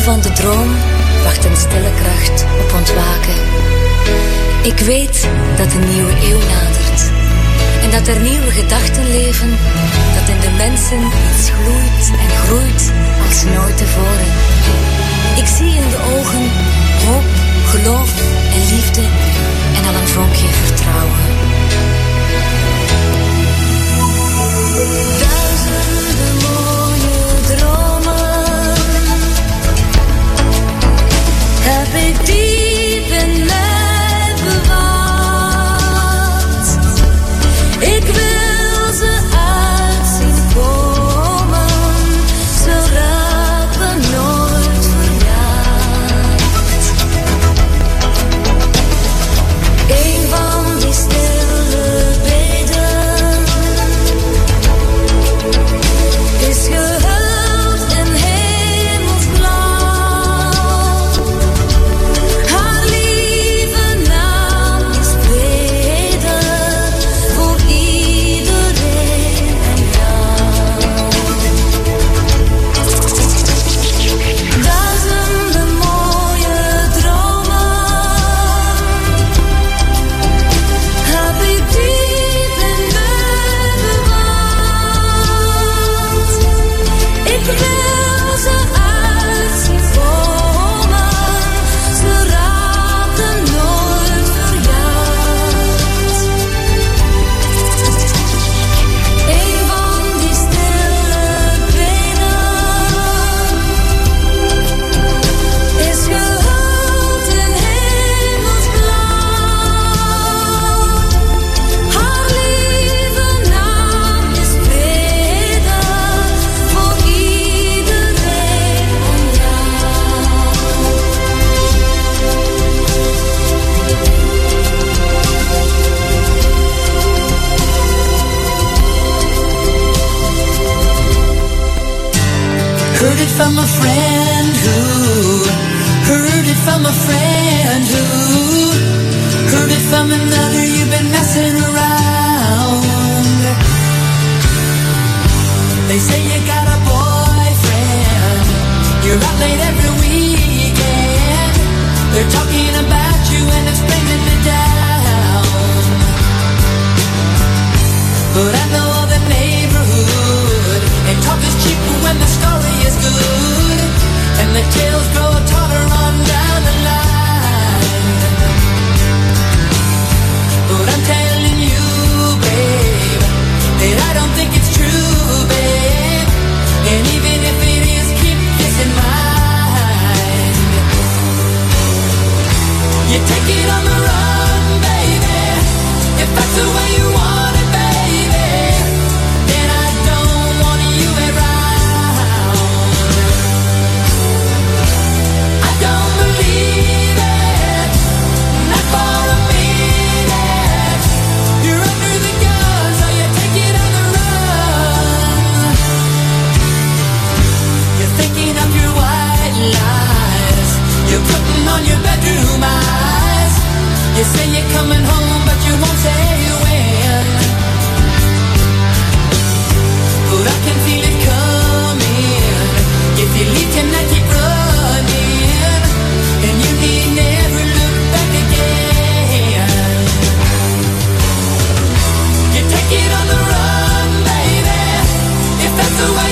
van de droom wacht een stille kracht op ontwaken. Ik weet dat een nieuwe eeuw nadert. En dat er nieuwe gedachten leven. Dat in de mensen iets gloeit en groeit als nooit tevoren. Ik zie in de ogen hoop, geloof en liefde. En al een vonkje vertrouwen. Take it on the run, baby. If that's the way you want. the way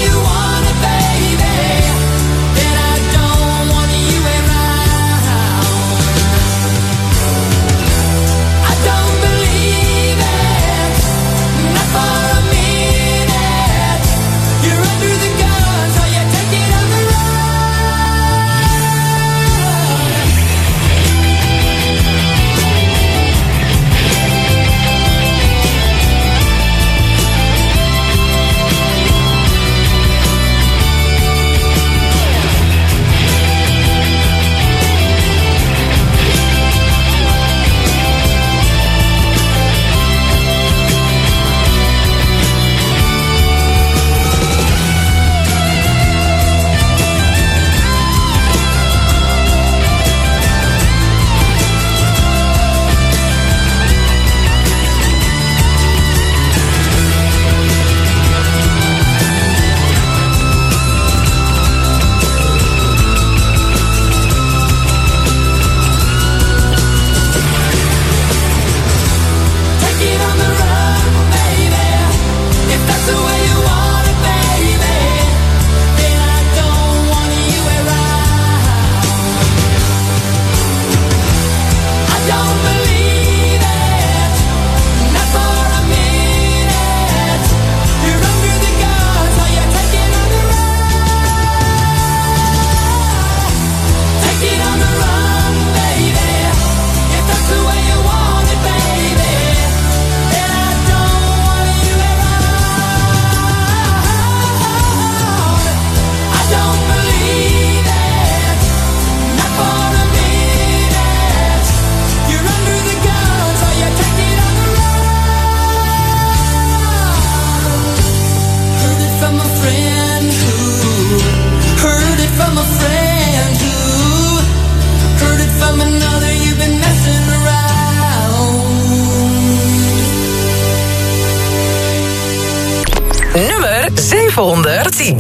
710.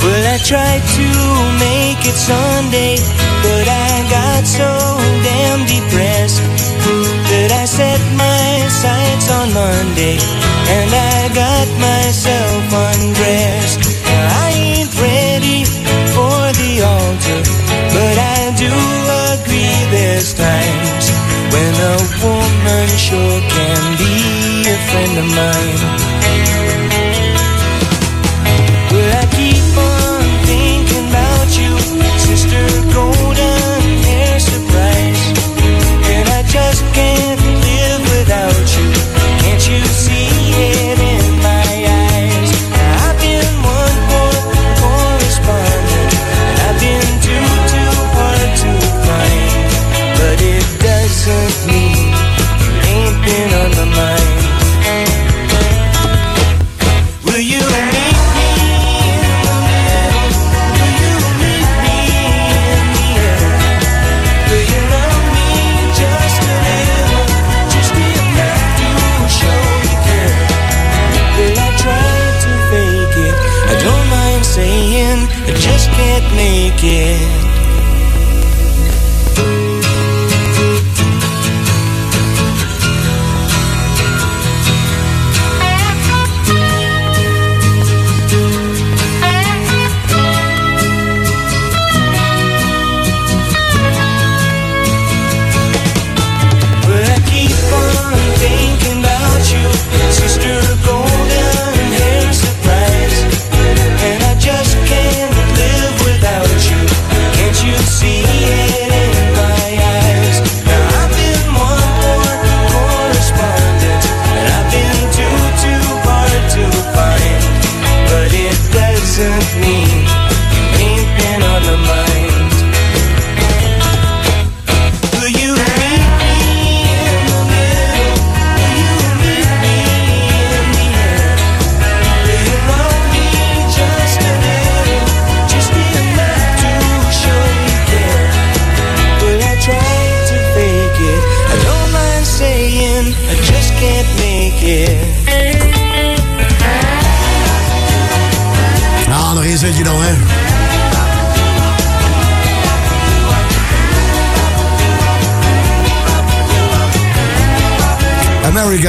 Well, I tried to make it Sunday, but I got so damn depressed that I set my sights on Monday and I got myself friend of mine.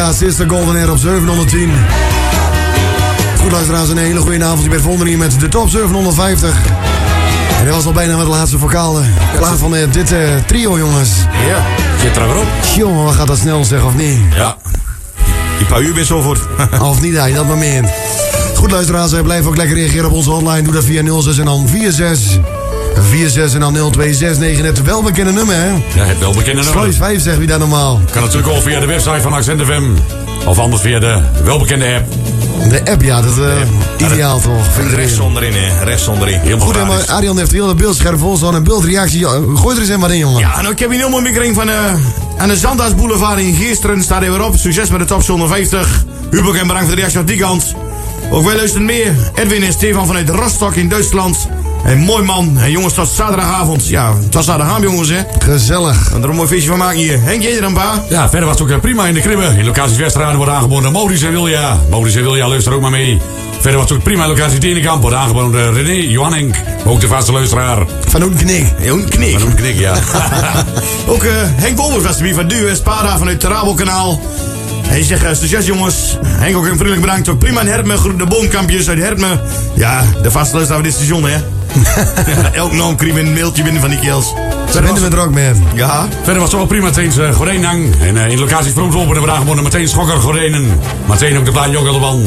America, Sister Golden Air op 710. Goed luisteraars, een hele goede avond. Je bent vonden hier met de top 750. En dat was al bijna met de laatste vocale. Klaar van eh, dit eh, trio, jongens. Ja, zit er weer op. Jongen, wat gaat dat snel zeg, of niet? Ja. Die paar uur ben zo voor. of niet, hij dat maar meent. Goed luisteraars, eh, blijf ook lekker reageren op onze hotline. Doe dat via 06 en dan 46. 46 en dan 0269. Het welbekende nummer, hè? Ja, het welbekende nummer. Sluis 5 zegt wie dat normaal. Kan natuurlijk ook via de website van Accent FM. Of anders via de welbekende app. De app, ja, dat is ideaal toch? Vind. Rechts onderin, hè. Rechts onderin. Helemaal Goed, maar Arjan heeft heel het beeldscherm vol staan. Een beeldreactie. Gooi er eens in wat in, jongen. Ja, nou, ik heb hier een heel mooi mikring van eh aan de Zandhuis Boulevard in Geesteren. Staat hij weer op. Succes met de top 150. Hubert en bedankt voor de reactie op die kant. Ook wij luisteren meer. Edwin en Stefan vanuit Rostock in Duitsland. Een mooi man. En jongens, tot zaterdagavond. Ja, het was zaterdagavond, jongens, hè. Gezellig. En er een mooi feestje van maken hier. Henk, jij er een paar? Ja, verder was het ook eh, prima in de kribben. In locaties Westeraan wordt aangeboden Maurice en Wilja. Maurice en Wilja luister ook maar mee. Verder was het ook prima in locatie Denenkamp. Wordt aangeboden door René Johanning. Ook de vaste luisteraar. Van Oenknik. Oenknik. Van Oenknik, ja. Ook eh, Henk Wolvers was van Duwe Spada vanuit het Rabelkanaal. Hij zegt, uh, succes jongens. Henk ook een vriendelijk bedankt. Ook prima in Hertme, groet de boomkampjes uit Hertme. Ja, de vaste luisteraar van dit station, hè. Elk naam kreeg een mailtje binnen van die kels. Daar vinden we er ook mee. Ja. Verder was het ook prima Meteen uh, Gordijnang. En uh, in locaties Vroomslopen hebben we aangeboden Meteen Schokker Gordijnen. Meteen ook de Plaat Jok Band.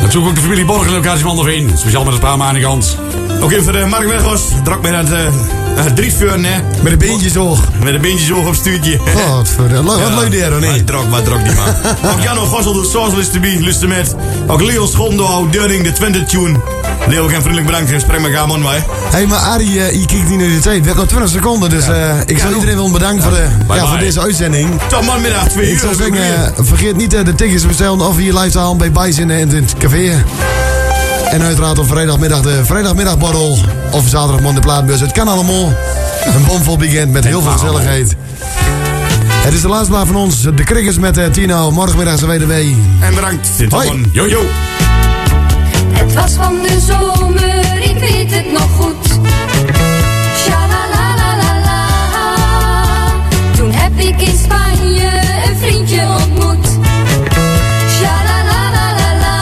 Natuurlijk ook de familie Borg in locatie Mandelveen. Speciaal met het paar aan de kant. Ook even de Mark Weghorst. Drak met het uh, hè. Met de beentjes hoog. Met de beentjes hoog op stuurtje. Godverdomme. Wat leuk die er, nee. Drak, maar drak die man. ook Janno Gossel doet zoals lust te be, met. Ook Leo Schondo, Dunning, de Twente Tune. Leo, ik vriendelijk bedankt. En spreek me gaan, man, wij. Hé, hey, maar Arie, uh, je kijkt niet naar de tijd. Het werd nog 20 seconden, dus uh, ik zou iedereen willen bedanken voor, de, Bye ja, voor deze uitzending. Tot morgenmiddag, twee Ik zou zeggen, vergeet niet uh, de tickets te bestellen of hier live te halen bij Bijs in, het café. En uiteraard op vrijdagmiddag de vrijdagmiddagborrel. Of zaterdagmorgen de plaatbeurs. Het kan allemaal. Een bomvol weekend met heel veel gezelligheid. Het is de laatste plaat van ons. De Krikkers met eh, Tino. Morgenmiddag zijn wij er mee. En bedankt. Yo yo. Het was van de zomer, ik weet het nog goed. Shalalalalala. Toen heb ik in Spanje een vriendje ontmoet. Shalalalalala.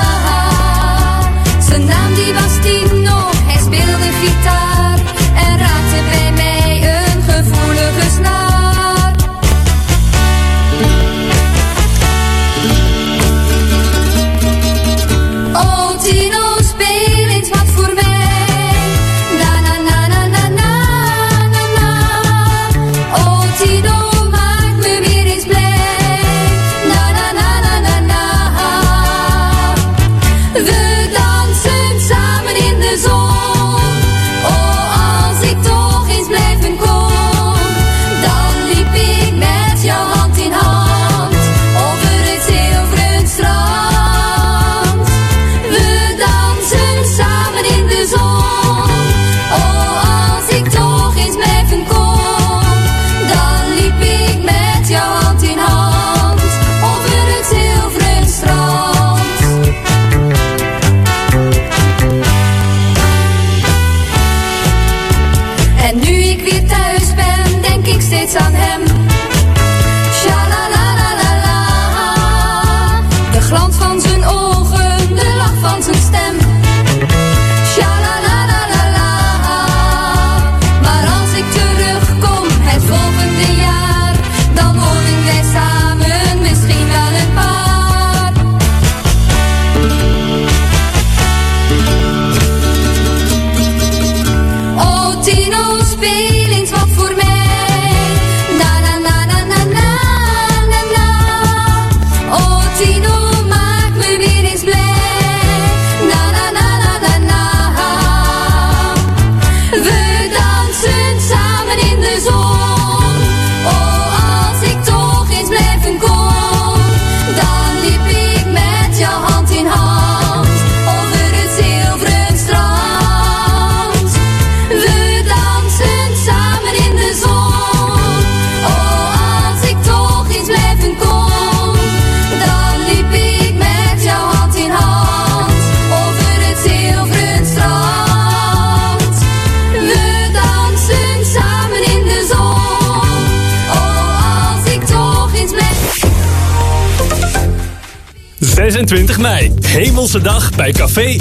Zijn naam die was Tino, hij speelde gitaar.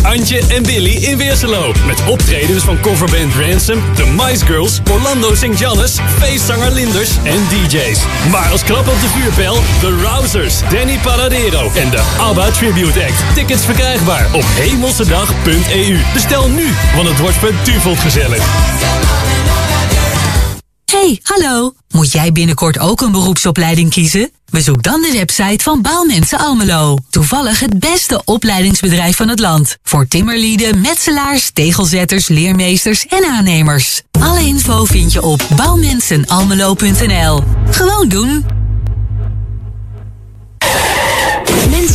Antje en Billy in Weerselo. Met optredens van coverband Ransom, The Mice Girls, Orlando St. John's, feestzanger Linders en DJ's. Maar als klap op de vuurpijl, The Rousers, Danny Paradero en de ABBA Tribute Act. Tickets verkrijgbaar op hemelsedag.eu. Bestel nu, want het wordt beduveld gezellig. Hey, hallo. Moet jij binnenkort ook een beroepsopleiding kiezen? Bezoek dan de website van Bouwmensen Almelo. Toevallig het beste opleidingsbedrijf van het land. Voor timmerlieden, metselaars, tegelzetters, leermeesters en aannemers. Alle info vind je op bouwmensenalmelo.nl. Gewoon doen.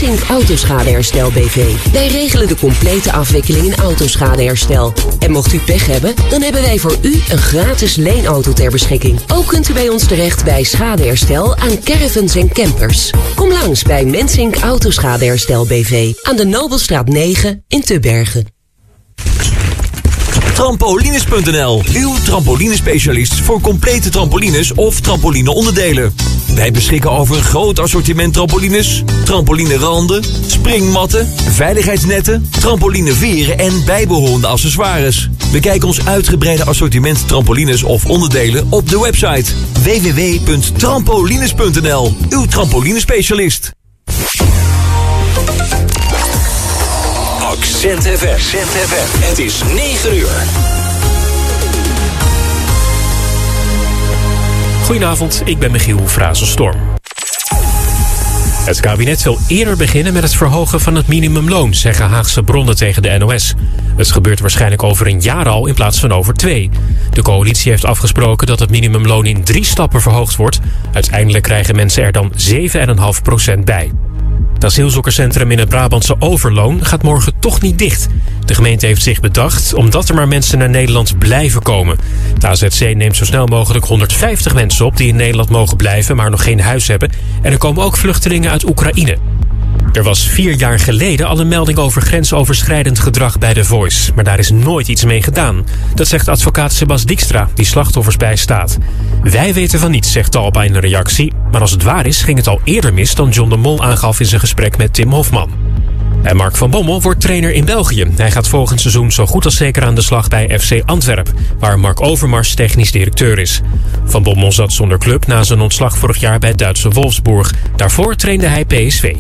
Mensink Autoschadeherstel BV. Wij regelen de complete afwikkeling in autoschadeherstel. En mocht u pech hebben, dan hebben wij voor u een gratis leenauto ter beschikking. Ook kunt u bij ons terecht bij schadeherstel aan caravans en campers. Kom langs bij Mensink Autoschadeherstel BV aan de Nobelstraat 9 in Tubbergen. Trampolines.nl, uw trampolinespecialist voor complete trampolines of trampolineonderdelen. Wij beschikken over een groot assortiment trampolines, trampolineranden, springmatten, veiligheidsnetten, trampolineveren en bijbehorende accessoires. Bekijk ons uitgebreide assortiment trampolines of onderdelen op de website www.trampolines.nl, uw trampolinespecialist. Accent FM. Accent FM. Het is 9 uur. Goedenavond, ik ben Michiel Frazenstorm. Het kabinet wil eerder beginnen met het verhogen van het minimumloon, zeggen Haagse bronnen tegen de NOS. Het gebeurt waarschijnlijk over een jaar al in plaats van over twee. De coalitie heeft afgesproken dat het minimumloon in drie stappen verhoogd wordt. Uiteindelijk krijgen mensen er dan 7,5% bij. Het asielzoekerscentrum in het Brabantse Overloon gaat morgen toch niet dicht. De gemeente heeft zich bedacht omdat er maar mensen naar Nederland blijven komen. De AZC neemt zo snel mogelijk 150 mensen op die in Nederland mogen blijven, maar nog geen huis hebben. En er komen ook vluchtelingen uit Oekraïne. Er was vier jaar geleden al een melding over grensoverschrijdend gedrag bij The Voice. Maar daar is nooit iets mee gedaan. Dat zegt advocaat Sebas Dijkstra, die slachtoffers bijstaat. Wij weten van niets, zegt Talpa in een reactie. Maar als het waar is, ging het al eerder mis dan John de Mol aangaf in zijn gesprek met Tim Hofman. En Mark van Bommel wordt trainer in België. Hij gaat volgend seizoen zo goed als zeker aan de slag bij FC Antwerp, waar Mark Overmars technisch directeur is. Van Bommel zat zonder club na zijn ontslag vorig jaar bij Duitse Wolfsburg. Daarvoor trainde hij PSV.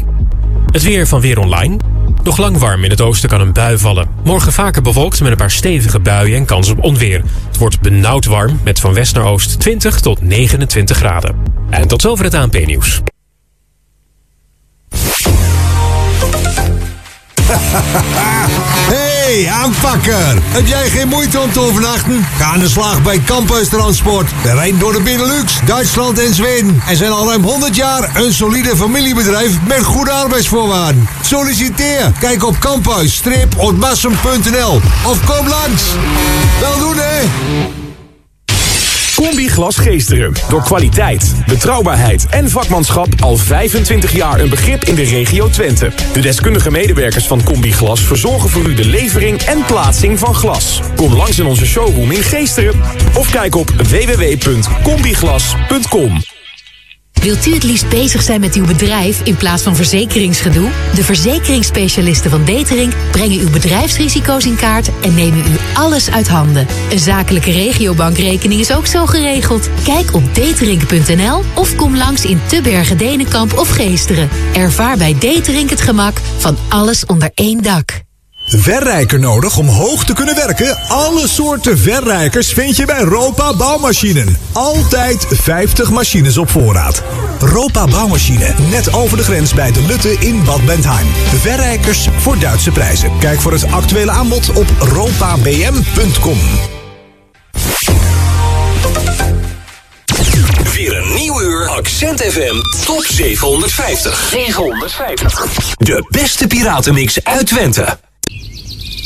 Het weer van Weer Online. Nog lang warm in het oosten kan een bui vallen. Morgen vaker bewolkt met een paar stevige buien en kans op onweer. Het wordt benauwd warm met van west naar oost 20 tot 29 graden. En tot zover het ANP-nieuws. Hey, aanpakker! Heb jij geen moeite om te overnachten? Ga aan de slag bij Campus Transport. We rijden door de Benelux, Duitsland en Zweden. En zijn al ruim 100 jaar een solide familiebedrijf met goede arbeidsvoorwaarden. Solliciteer! Kijk op campus-otmassum.nl of kom langs. Wel doen, hè? Combi Glas Geesteren. Door kwaliteit, betrouwbaarheid en vakmanschap al 25 jaar een begrip in de regio Twente. De deskundige medewerkers van Combi Glas verzorgen voor u de levering en plaatsing van glas. Kom langs in onze showroom in Geesteren of kijk op www.combiglas.com. Wilt u het liefst bezig zijn met uw bedrijf in plaats van verzekeringsgedoe? De verzekeringsspecialisten van Detering brengen uw bedrijfsrisico's in kaart en nemen u alles uit handen. Een zakelijke regiobankrekening is ook zo geregeld. Kijk op detering.nl of kom langs in Tubbergen, Denenkamp of Geesteren. Ervaar bij Detering het gemak van alles onder één dak. Verrijker nodig om hoog te kunnen werken? Alle soorten verrijkers vind je bij Ropa Bouwmachinen. Altijd 50 machines op voorraad. Ropa Bouwmachine, net over de grens bij de Lutte in Bad Bentheim. Verrijkers voor Duitse prijzen. Kijk voor het actuele aanbod op ropabm.com. Weer een nieuw uur Accent FM Top 750. 750. De beste piratenmix uit Twente.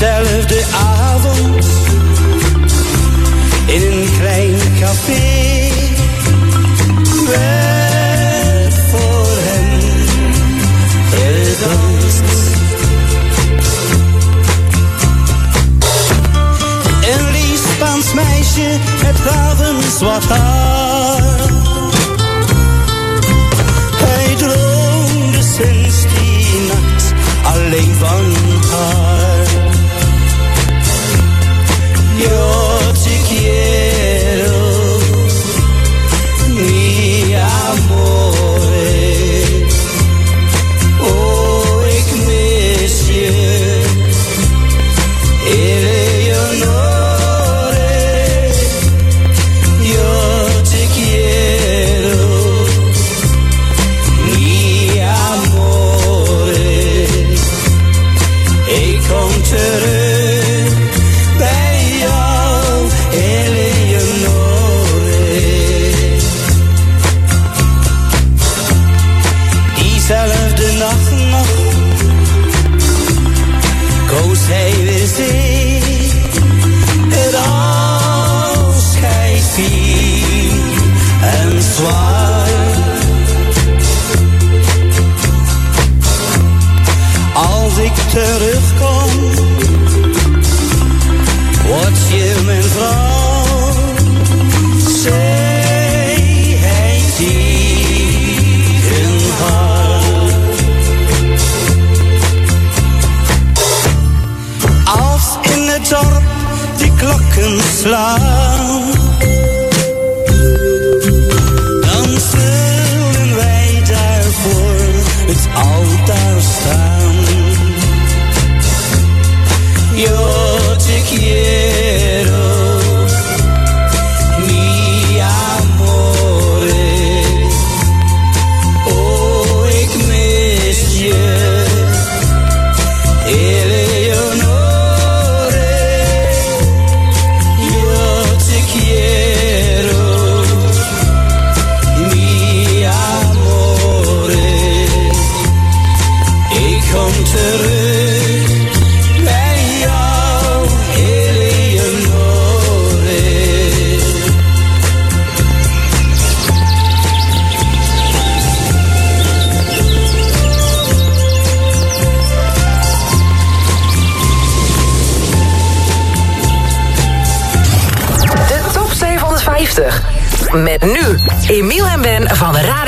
Diezelfde avond in een klein café werd voor hem gedanst. Een lief Spaans meisje met ravenzwart haar. Hij droomde sinds die nacht alleen van Yo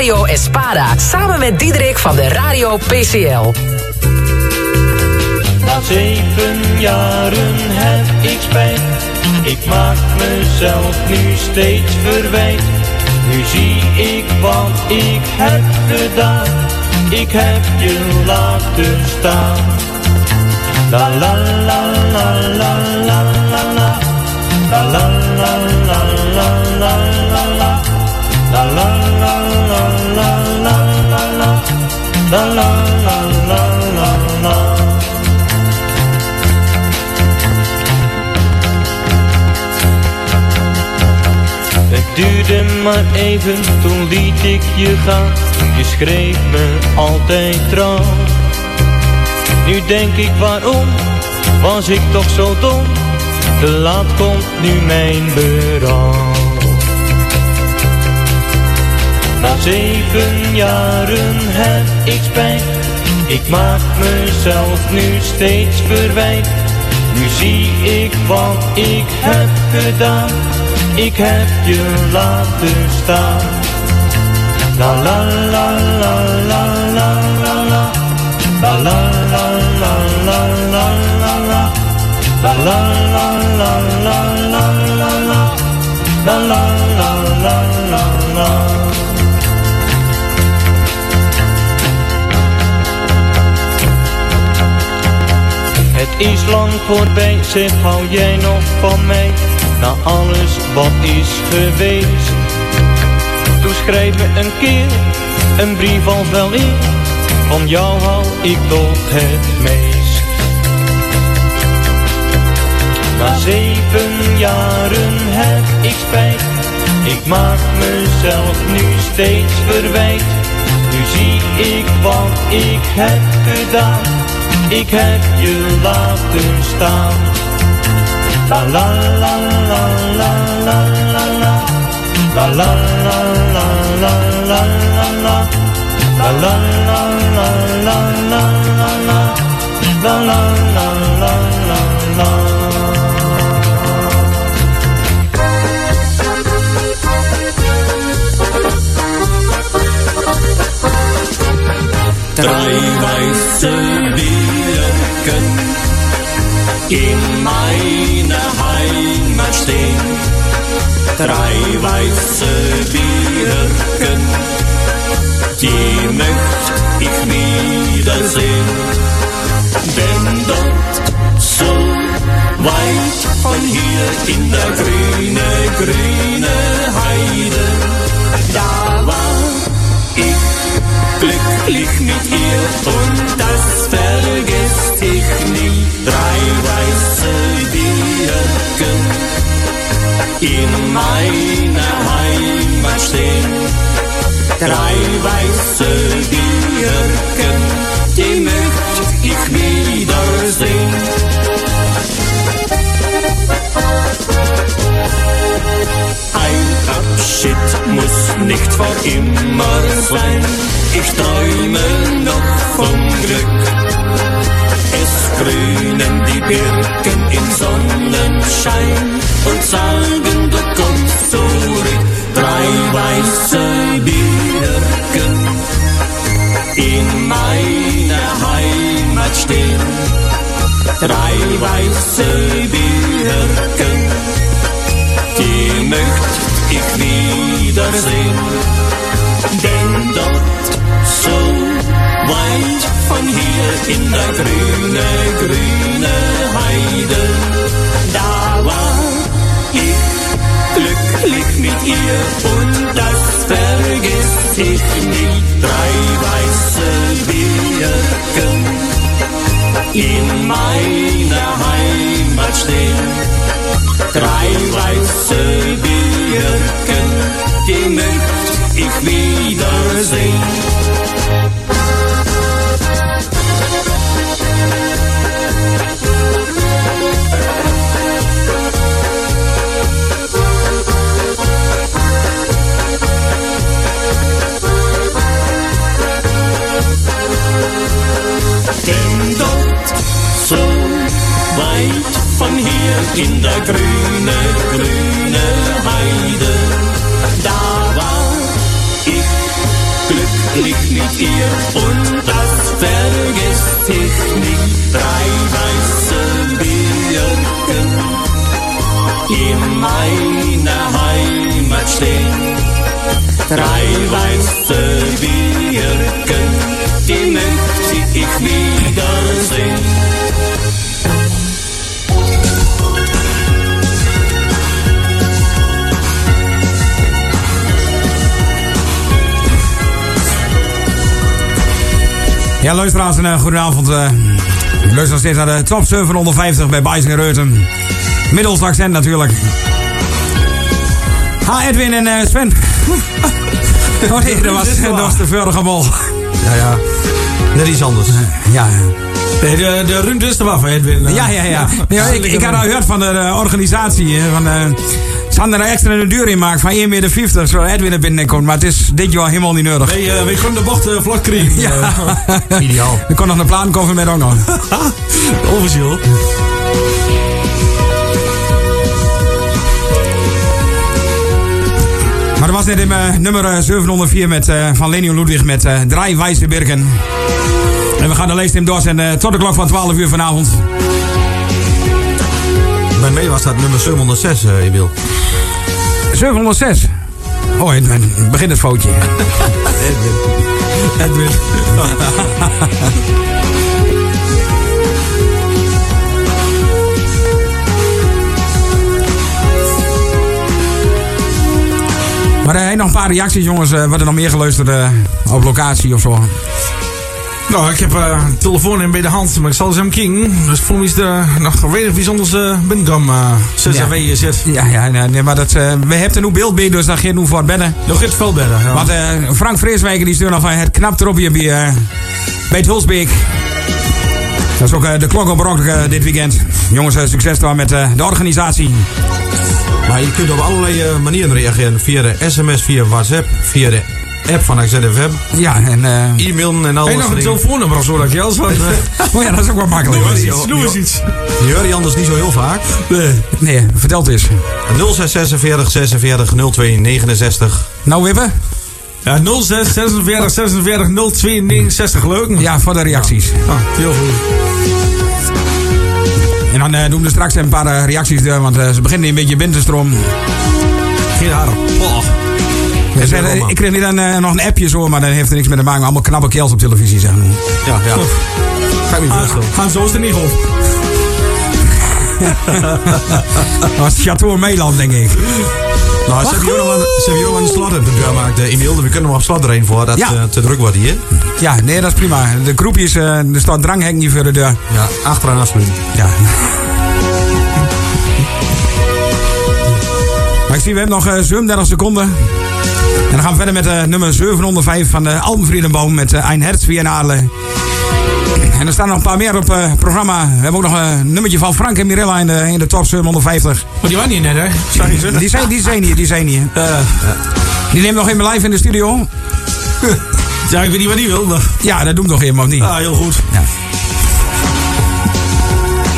Radio Espada. Samen met Diederik van de Radio PCL. Na zeven jaren heb ik spijt. Ik maak mezelf nu steeds verwijt. Nu zie ik wat ik heb gedaan. Ik heb je laten staan. La la la la la la la la. La la la la la la la la. La la la la La la la la la la. Het duurde maar even, toen liet ik je gaan. Je schreef me altijd trouw. Nu denk ik waarom, was ik toch zo dom. Te laat komt nu mijn berouw. Na zeven jaren heb ik spijt. Ik maak mezelf nu steeds verwijt. Nu zie ik wat ik heb gedaan. Ik heb je laten staan. La la la voorbij, zeg hou jij nog van mij? Na alles wat is geweest? Toen schrijf me een keer, een brief als wel in. Van jou hou ik toch het meest. Na zeven jaren heb ik spijt. Ik maak mezelf nu steeds verwijt. Nu zie ik wat ik heb gedaan ik heb je laten staan. La la la la la la la la. La la la la la la la la. La la la la la la la la. La la la la la Drei weiße Birken in meiner Heimat stehen. Drei weiße Birken, die möcht ich wiedersehen. Denn dort so weit von hier in der grüne, grüne Heide, glücklich mit ihr und das vergesst ich nie. Drei weiße Birken in meiner Heimat stehen. Drei weiße Birken, die möcht ich wiedersehen. Ein Abschied muss nicht vor immer sein. Ich träume noch vom Glück. Es grünen die Birken im Sonnenschein und sagen, du kommst zurück. Drei weiße Birken in meiner Heimat stehen. Drei weiße Birken, Amerika, die möcht ich wiedersehen. Denn dort so weit von hier in der grüne, grüne Heide, da war ich glücklich mit ihr und das vergiss ich nicht. Drei weiße Birken in meiner Heimat stehen. Drei weiße Birken, die möcht ich wiedersehen. Weit von hier in der grüne, grüne Heide, da war ich glücklich mit ihr und das vergisst ich nicht. Drei weiße Birken in meiner Heimat stehen. Drei weiße Birken, die möchte ich wiedersehen. Ja, luisteraars, een uh, goedenavond. Uh, luister nog steeds naar de top 750 bij Bijs en Reuten. Middels accent natuurlijk. Ha, Edwin en uh, Sven. oh nee, dat was, dat was de vorige bal. Ja, ja. Net iets anders. Ja. Nee, de, de rund is er wel Edwin. Ja, ja, ja. ja ik, ik had al gehoord van de organisatie. Van, ze hadden er extra een deur in maken van 1,50 meter, zodat Edwin er binnenkomt. Maar het is dit jaar helemaal niet nodig. Nee, uh, we kunnen de bocht uh, vlak krijgen. Ja. Ideaal. Er kon nog een plan komen met Ongo. Officieel. Maar dat was net in uh, nummer uh, 704 met, uh, van Lenio Ludwig met uh, Draai Wijze Birken. En we gaan de leestem doorzenden tot de klok van 12 uur vanavond. Bij mij was dat nummer 706, uh, Emiel. 706? Oh, Edwin, begin het foutje. Edwin. Edwin. Maar zijn nog een paar reacties, jongens. Uh, wat er nog meer geluisterd uh, op locatie of zo. Nou, ik heb uh, een telefoon in bij de hand, maar ik zal hem kijken. Dus voor mij is er nog weinig bijzonders uh, binnenkom. Uh, CCW ja. zit. Ja, ja nee, nee, maar dat, uh, we hebben nu beeld bij, dus dat gaat nu voor bedden. Nog iets veel bedden, ja. Want uh, Frank Vreeswijker die stuurt nog van het knapt erop hier bij, bij het Hulsbeek. Dat is ook de klok op uh, dit weekend. Jongens, succes daar met de organisatie. Maar je kunt op allerlei manieren reageren. Via de sms, via WhatsApp, via de app van ZFM. Ja, en... Uh, E-mailen en alles. Je nog een telefoonnummer of zo dat je als wat... oh ja, dat is ook wel makkelijk. Doe eens iets, doe eens iets. Je hoort die anders niet zo heel vaak. Nee, nee vertel het eens. 0646 46 02 69. Nou, Wippen? Ja, 06 46 46 02 69, leuk. Ja, voor de reacties. Ja. Ah, heel goed. En dan uh, doen we straks een paar uh, reacties door, want ze beginnen een beetje binnen te stromen. Geen haar. Oh. Ik kreeg niet een, uh, nog een appje zo, maar dat heeft er niks mee te maken. Allemaal knappe kels op televisie, zeg maar. Ja, ja. Ga ik niet voorstellen. Gaan zo is er niet op. dat was Chateau Meiland, denk ik. Nou, ze hebben hier ook een slot de deur gemaakt, Emiel. We kunnen hem op slot erheen voor dat ja. uh, te druk wordt hier. Ja, nee, dat is prima. De groepjes, uh, er staat dranghek niet voor de deur. Ja, achteraan afsluiten. Ja. maar ik zie, we hebben nog uh, 37 seconden. En dan gaan we verder met uh, nummer 705 van de Alpenvriedenboom met uh, Ein Herz. En er staan nog een paar meer op het uh, programma. We hebben ook nog een nummertje van Frank en Mirella in de, in de top 750. Maar die waren niet net, hè? Sorry, die, die, zijn, die zijn hier, die zijn hier. Die neemt nog even live in de studio. ja, ik weet niet wat die wil, maar... Ja, dat doen we toch helemaal niet. Ah, heel goed. Ja.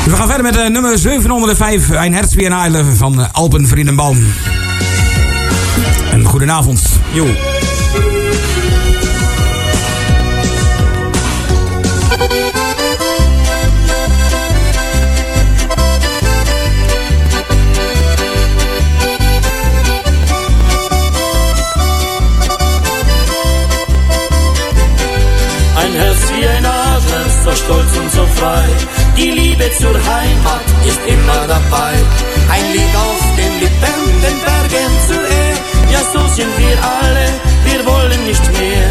We gaan verder met uh, nummer 705, Ein Herz van uh. En goedenavond. Jo. Ein Herz wie ein Adler, so stolz und so frei. Die Liebe zur Heimat ist immer dabei. Ein Lied auf den Lippen, den Bergen zur Ehre ja so sind wir alle, wir wollen nicht mehr.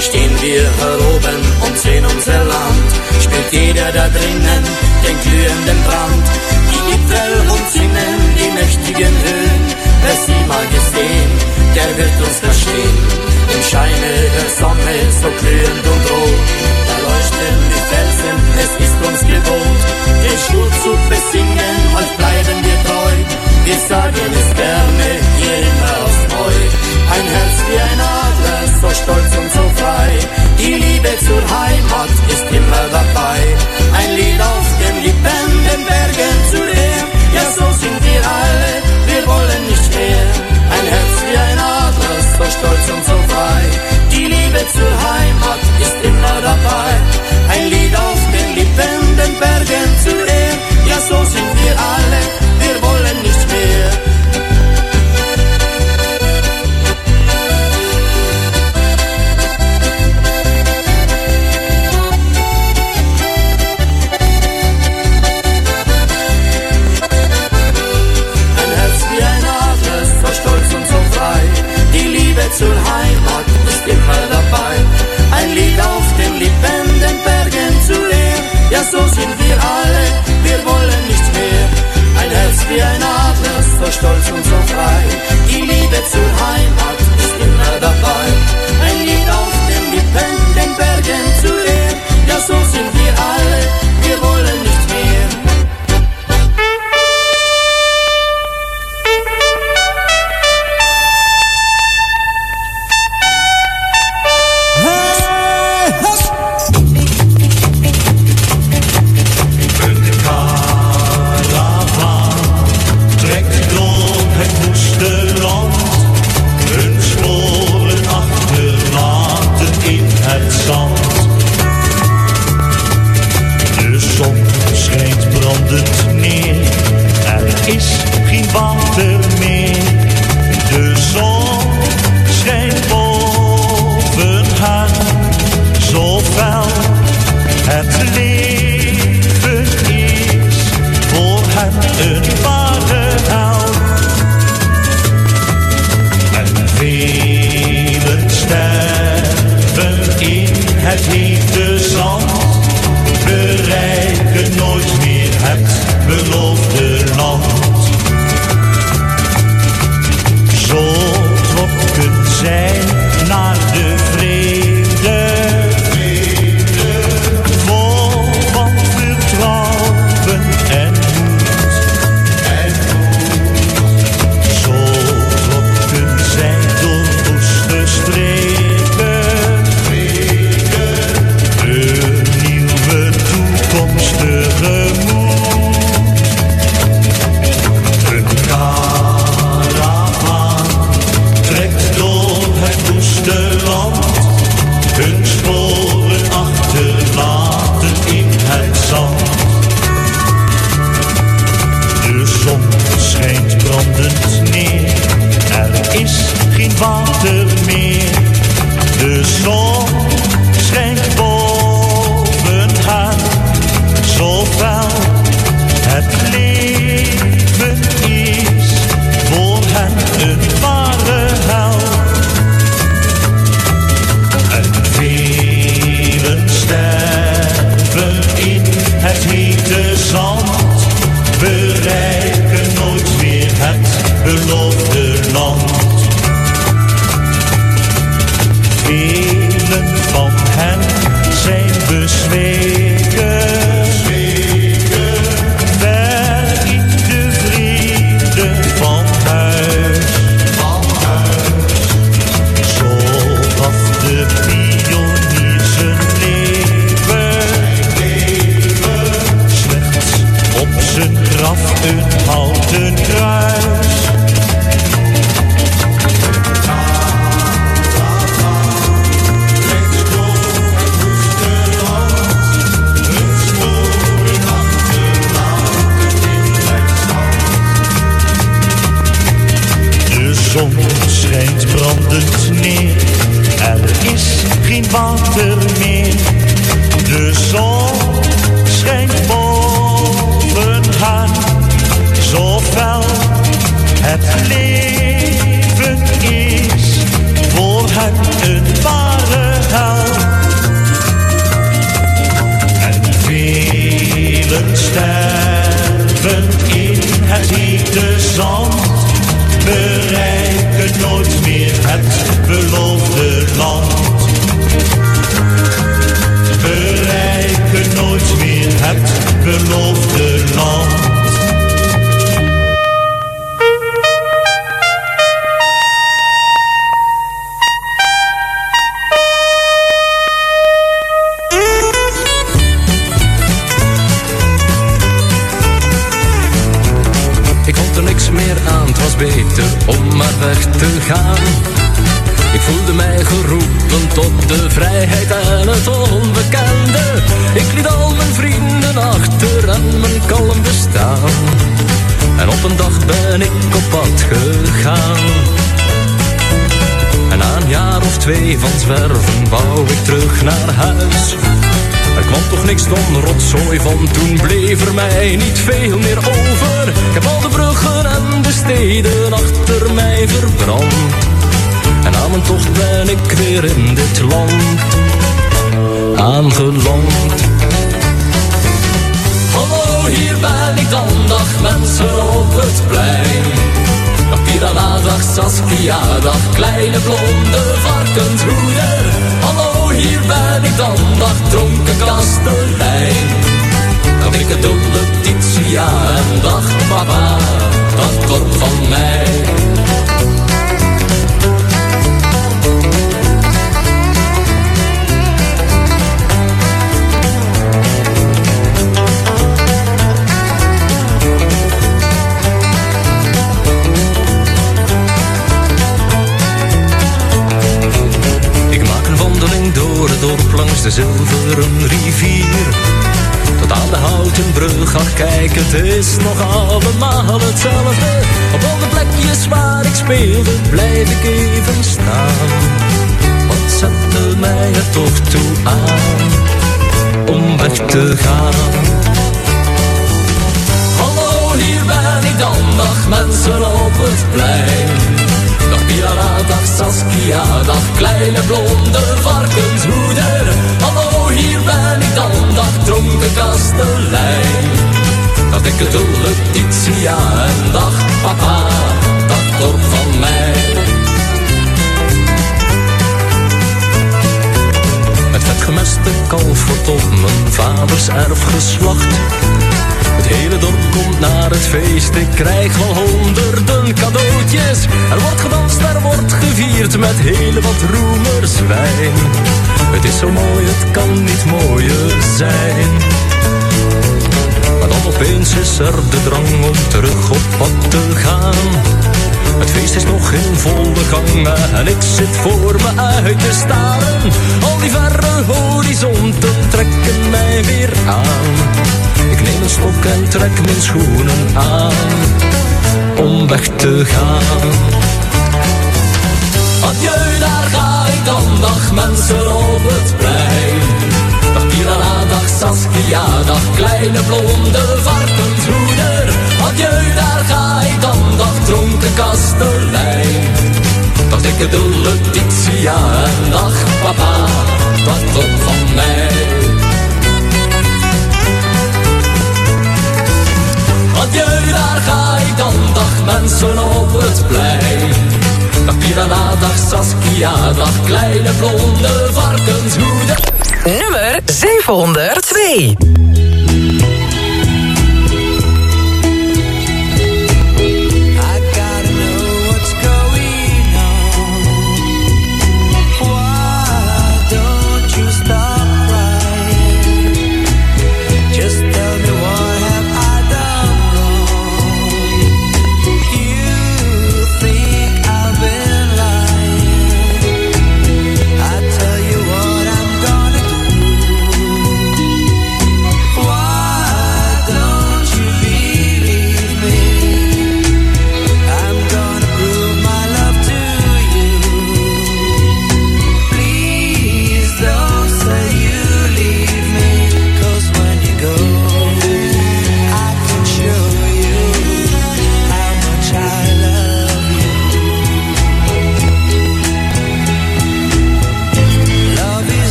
Stehen wir hier oben und sehen unser Land, spielt jeder da drinnen den glühenden Brand. Die Gipfel und Zinnen, die mächtigen Höhen, wer sie mal gesehen, der wird uns verstehen. Im Scheine der Sonne, so glühend und rot, da leuchten die Felsen, es ist uns gewohnt, den zu besingen, heute bleiben wir wir sagen es gerne, immer aufs Neu. Ein Herz wie ein Adler, so stolz und so frei. Die Liebe zur Heimat ist immer dabei. Ein Lied auf den Lippen, den Bergen zu Ehren. Ja, so sind wir alle, wir wollen nicht mehr. Ein Herz wie ein Adler, so stolz und so frei. Die Liebe zur Heimat ist immer dabei. Ein Lied auf den Lippen, den Bergen zu Ehren. Ja, so sind wir alle, wir wollen nicht mehr. So stolz und so frei. Die Liebe zur Heimat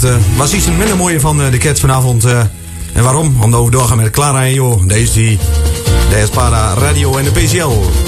dat eh, was iets minder mooie van eh, de Cat vanavond. Eh. en waarom? Om te doorgaan met Clara en Jo. Deze, die, deze Para Radio en de PCL.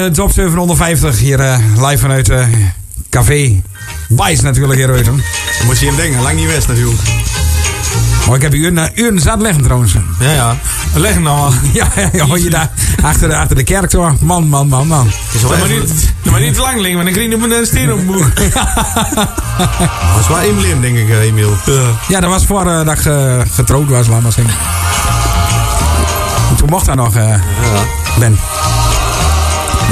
Uh, Top 750 hier eh, live vanuit eh, Café Wijs natuurlijk hier uit. hoor. Dan moet je hem denken, lang niet west natuurlijk. Oh, ik heb uren, uh, uren zat leggen trouwens. Ja, ja. Leggen nou. Ja, ja, ja, hoor je daar achter de, achter de kerk door. Man, man, man, man. maar, niet, maar niet lang, Ling, want dan krijg je op een steen op moe. Dat is wel Emiel, denk ik, eh, Emiel. Ja, dat was voor eh, dat ik eh, getrouwd was, laat maar zeggen. En Toen mocht dat nog, eh Ben.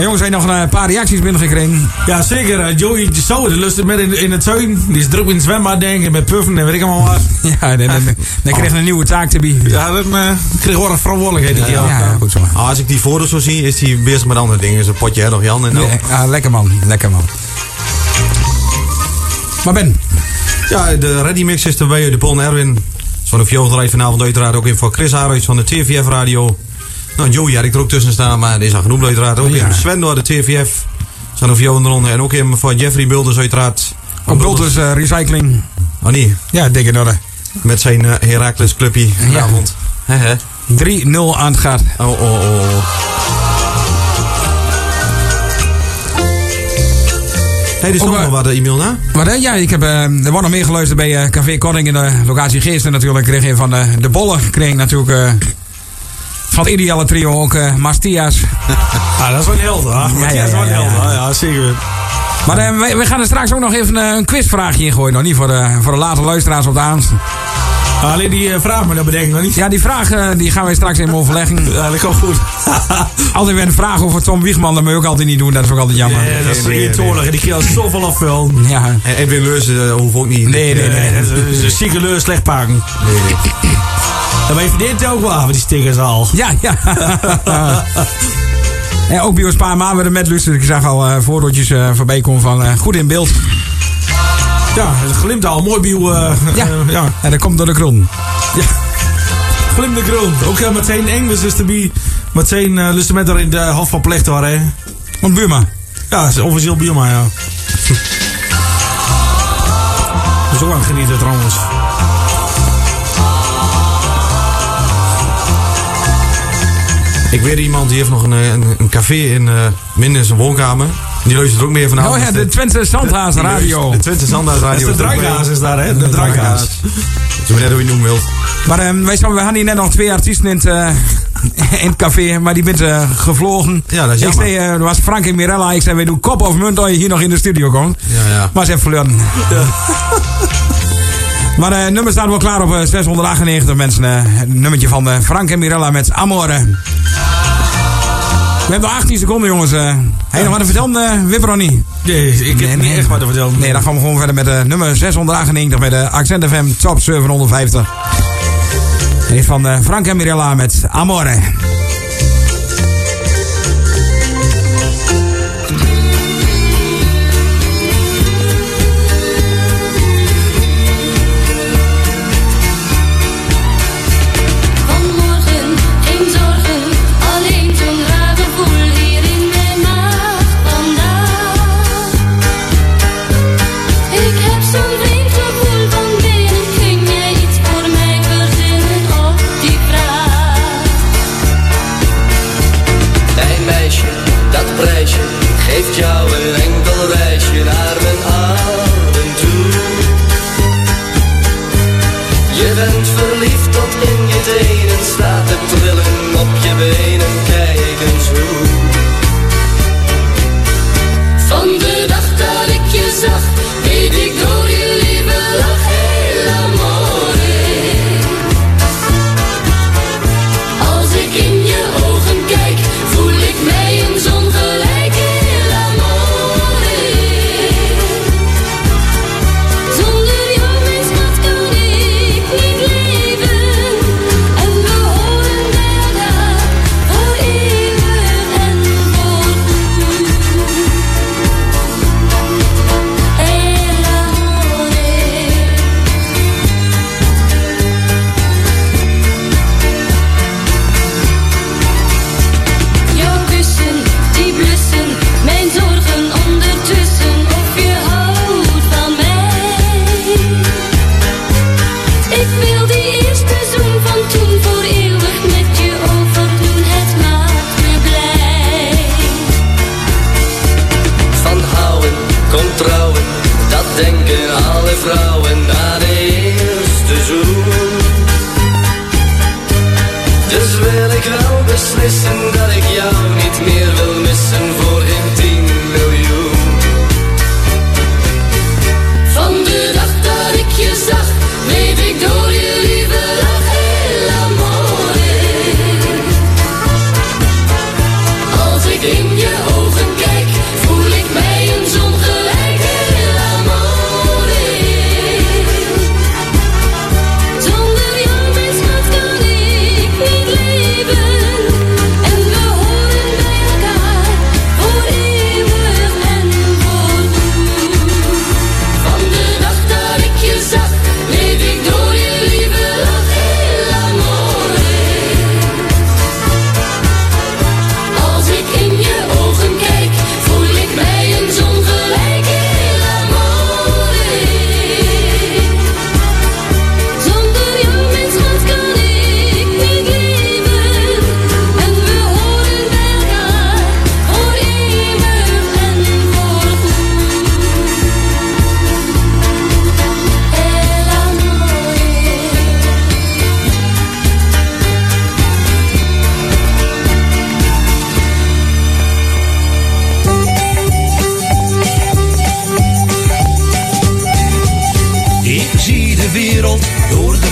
Jongens, zijn nog een paar reacties binnengekregen. Ja, zeker. eh, Joey Zo, die lust het met in, in het tuin. Die is druk in het zwembad, denk ik, met puffen en weet ik allemaal wat. Ja, dan, dan, dan kreeg hij een nieuwe taak te bieden. Ja, dat uh, kreeg wel een verantwoordelijkheid. die Ja, goed zo. Ah, als ik die foto zo zie, is hij bezig met andere dingen. Zo'n potje hè, nog Jan en nou. Nee, ja, lekker man, lekker man. Maar Ben. Ja, de Ready Mix is erbij, de Paul en Erwin. Zo'n Fjord rijdt vanavond uiteraard ook in voor Chris Aruits van de TVF Radio. Nou, Joey had ik er ook tussen staan, maar die is genoemd uiteraard. Ook in Sven door de TVF. Fjord eronder. En ook in voor Jeffrey Builders uiteraard. Op Bulters eh, Recycling. Oh nee. Ja, dik in orde. Met zijn eh, Heracles clubje vanavond. Hè. 3-0 aan het gaat. Oh, oh, oh. Hey, er is nog eh, wel wat, Emiel, na? Wat hè? Ja, ik heb, er wordt nog meer geluisterd bij Café Koning in de locatie Geesten natuurlijk. Kreeg je van de, de bollen, kreeg natuurlijk van het ideale trio ook eh Mastia's. Ah, dat is wel een held, hoor. Ja, Ja, is wel een ja, held, ja. zeker. Maar eh, we, we gaan er straks ook nog even eh, een quizvraagje in gooien. Nog niet voor de, voor de late luisteraars op de aanst. Alleen die eh, vraag, maar dat bedenk ik nog niet. Ja, die vraag die gaan wij straks even overleggen. Ja, dat komt goed. altijd weer een vraag over Tom Wiegman. Dat moet je ook altijd niet doen. Dat is ook altijd jammer. Nee, dat is irritant. En die kreeg al zoveel afvul. Ja. En Edwin Leus uh, hoeft ook niet. Nee, nee, nee. Dat is een zieke leur slecht pakken. Nee, nee. Dat weet je dit ook wel die stickers al. Ja, ja. En ook bij ons paar maanden met luisteren. Ik zag al eh voordootjes eh, voorbij komen van eh, goed in beeld. Ja, het glimt al mooi uw, eh, Ja. ja. En dat komt door de kron. Ja. Glimt de grond. Ook uh, meteen Engels is erbij. Meteen uh, lusten met er in de half van plecht hoor, hè. Want Buma. Ja, officieel Buma, ja. Aan het genieten trouwens. Ik weet iemand die heeft nog een, eh, een, een café in, midden in zijn woonkamer. Die luistert ook meer vanavond. Oh ja, de Twente Zandhaas Radio. De Twente Zandhaas Radio. Dat de draaigaas is daar, hè? De De draaigaas. Zo net hoe je het noemen wilt. Maar ehm, wij we hadden hier net nog twee artiesten in het, eh, in het café, maar die bent eh, gevlogen. Ja, dat is Ik jammer. zei, eh, er was Frank en Mirella. Ik zei, wij doen kop of munt als je hier nog in de studio komt. Ja, ja. Maar ze hebben verloren. Maar eh, het nummer staat wel klaar op eh, 698 mensen. het nummertje van Frank en Mirella met Amore. We hebben nog 18 seconden, jongens. Heb je nog wat te vertellen, eh Wipper of niet? Nee, ik heb niet echt wat te vertellen. Nee, dan gaan we gewoon verder met eh, nummer 698 met de Accent FM Top 750. Die is van eh, Frank en Mirella met Amore.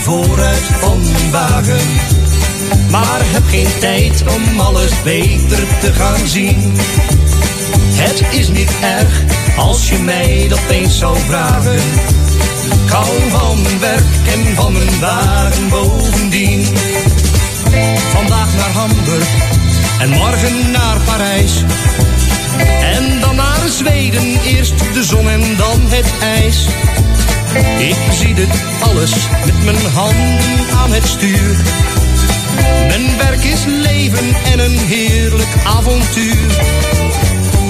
Vooruit van mijn wagen. Maar heb geen tijd om alles beter te gaan zien. Het is niet erg als je mij dat eens zou vragen. Ik van mijn werk en van mijn wagen bovendien. Vandaag naar Hamburg en morgen naar Parijs. En dan naar Zweden, eerst de zon en dan het ijs. Ik zie dit alles met mijn handen aan het stuur. Mijn werk is leven en een heerlijk avontuur.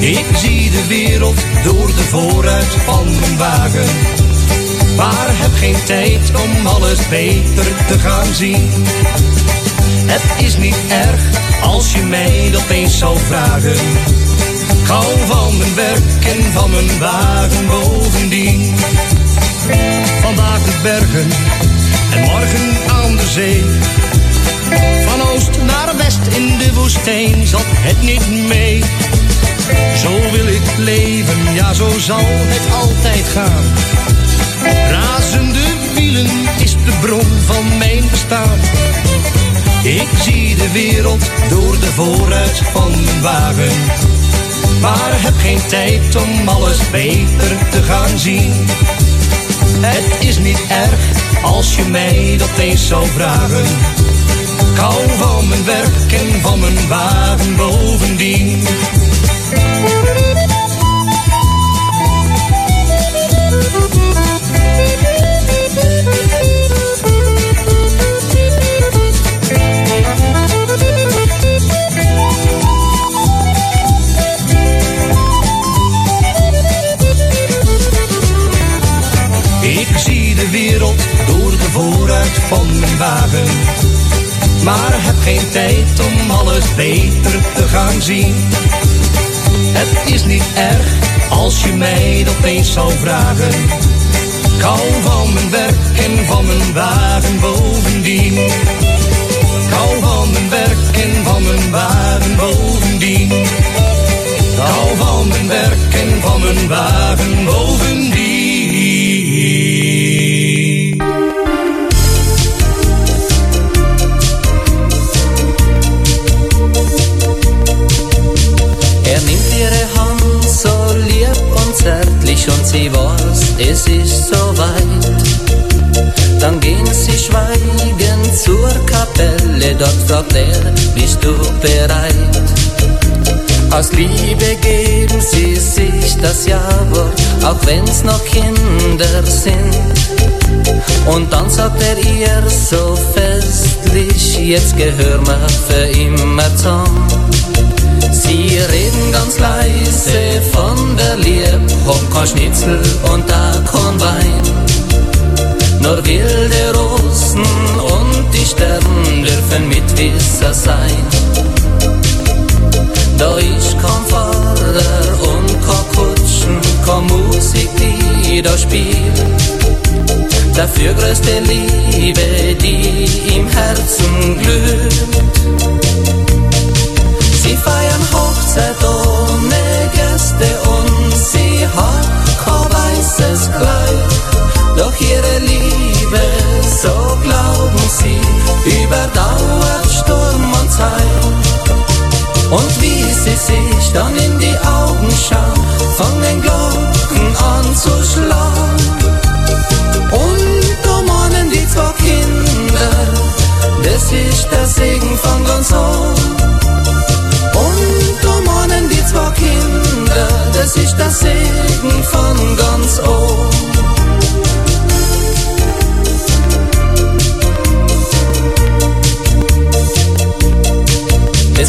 Ik zie de wereld door de vooruit van mijn wagen. Maar heb geen tijd om alles beter te gaan zien. Het is niet erg als je mij dat eens zou vragen. Hou van mijn werk en van mijn wagen bovendien. Vandaag de bergen en morgen aan de zee. Van oost naar west in de woestijn zat het niet mee. Zo wil ik leven, ja zo zal het altijd gaan. Razende wielen is de bron van mijn bestaan. Ik zie de wereld door de vooruit van mijn wagen. Maar heb geen tijd om alles beter te gaan zien. Het is niet erg als je mij dat eens zou vragen. Ik hou van mijn werk en van mijn wagen bovendien. De wereld door de vooruit van mijn wagen. Maar heb geen tijd om alles beter te gaan zien. Het is niet erg als je mij dat eens zou vragen. Ik hou van mijn werk en van mijn wagen bovendien. Hou van mijn werk en van mijn wagen bovendien. Hou van mijn werk en van mijn wagen bovendien. Zärtlich und sie weiß, es ist so weit. Dann gehen sie schweigend zur Kapelle, dort fragt er, bist du bereit? Aus Liebe geben sie sich das Ja-Wort, auch wenn's noch Kinder sind. Und dann sagt er ihr so festlich, jetzt gehör mir für immer zusammen. Sie reden ganz leise von der Liebe, hab kein Schnitzel und da kein Wein. Nur wilde Rosen und die Sterne dürfen Mitwisser sein. Da ist kein Fahrer und kein Kutschen, keine Musik, die da spielt. Dafür größte Liebe, die im Herzen glüht. Sie feiern Hochzeit ohne Gäste und sie hat kein weißes Kleid. Doch ihre Liebe, so glauben sie, überdauert Sturm und Zeit. Und wie sie sich dann in die Augen schauen, fangen Glocken an zu schlagen. Und umarmen die zwei Kinder, das ist der Segen von ganz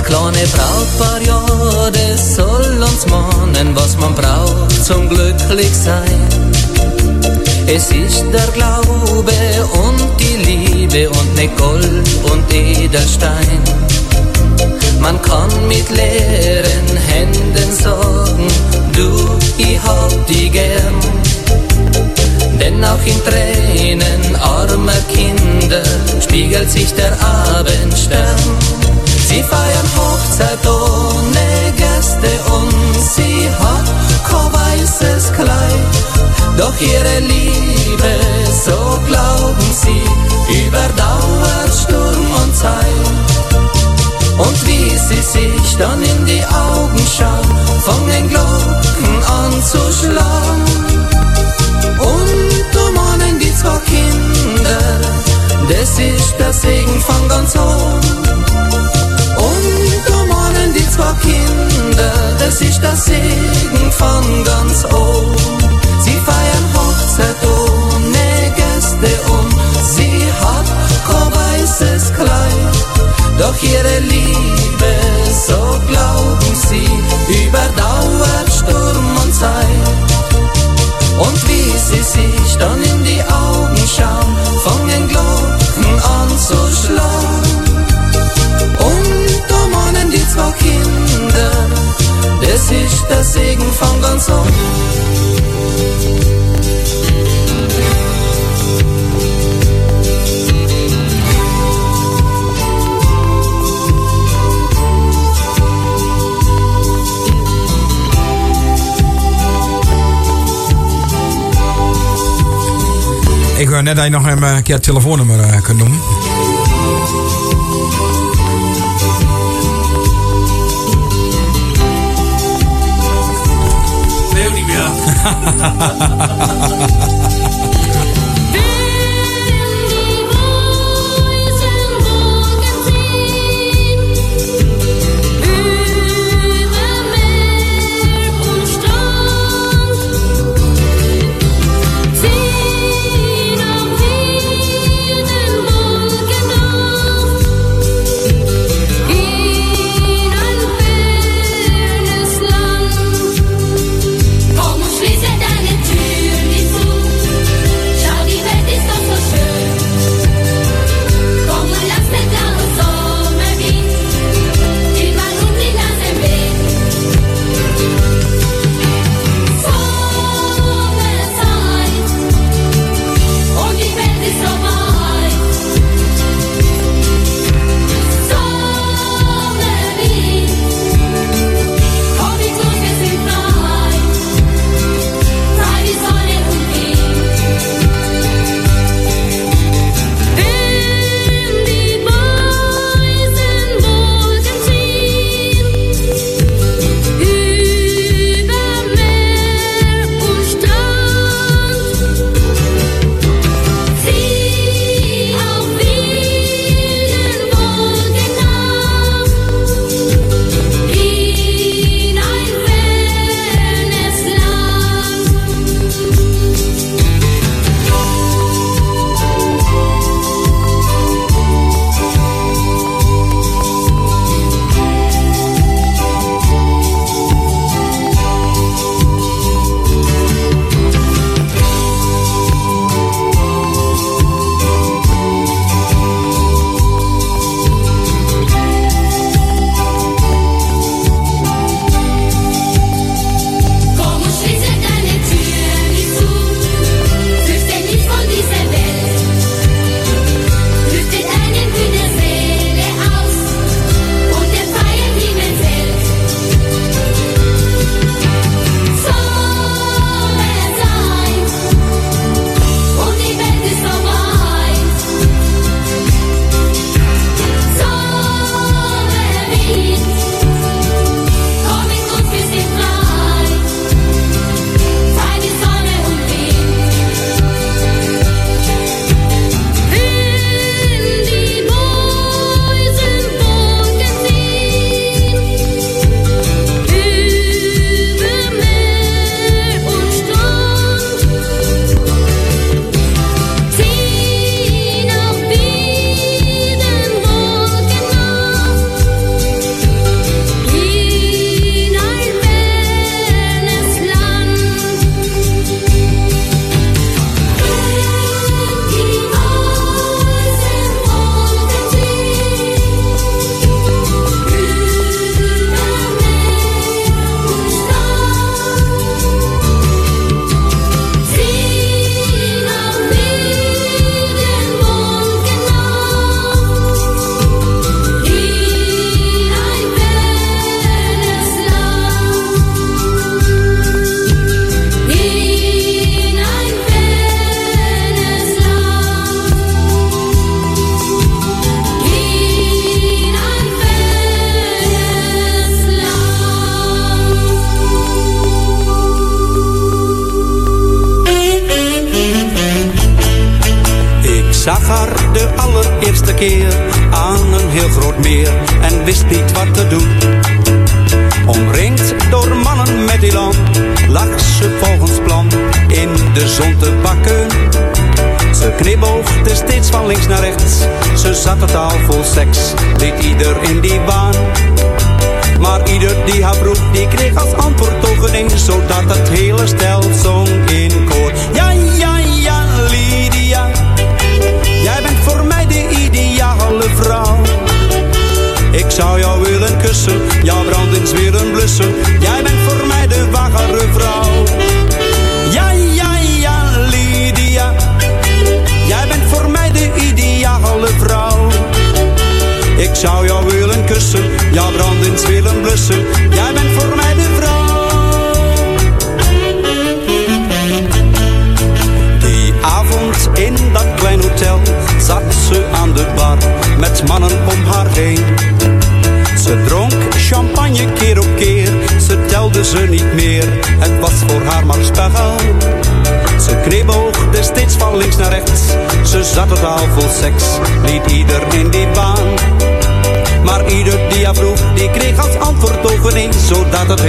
kleine Brautpaar, ja, das soll uns mahnen, was man braucht zum glücklich sein. Es ist der Glaube und die Liebe und nicht Gold und Edelstein. Man kann mit leeren Händen sagen, du, ich hab die gern. Denn auch in Tränen armer Kinder spiegelt sich der Abendstern. Sie feiern Hochzeit ohne Gäste und sie hat kein weißes Kleid. Doch ihre Liebe, so glauben sie, überdauert Sturm und Zeit. Und wie sie sich dann in die Augen schauen, fangen Glocken an zu schlagen. Und umarmen die zwei Kinder, das ist der Segen von ganz oben. Es ist der Segen von ganz oben. Sie feiern Hochzeit ohne Gäste und sie hat kein weißes Kleid. Doch ihre Liebe, so glauben sie, überdauert Sturm und Zeit. Und wie sie sich dann in die Augen schauen, Eh, net je nog een eh, keer het telefoonnummer eh, kunnen noemen.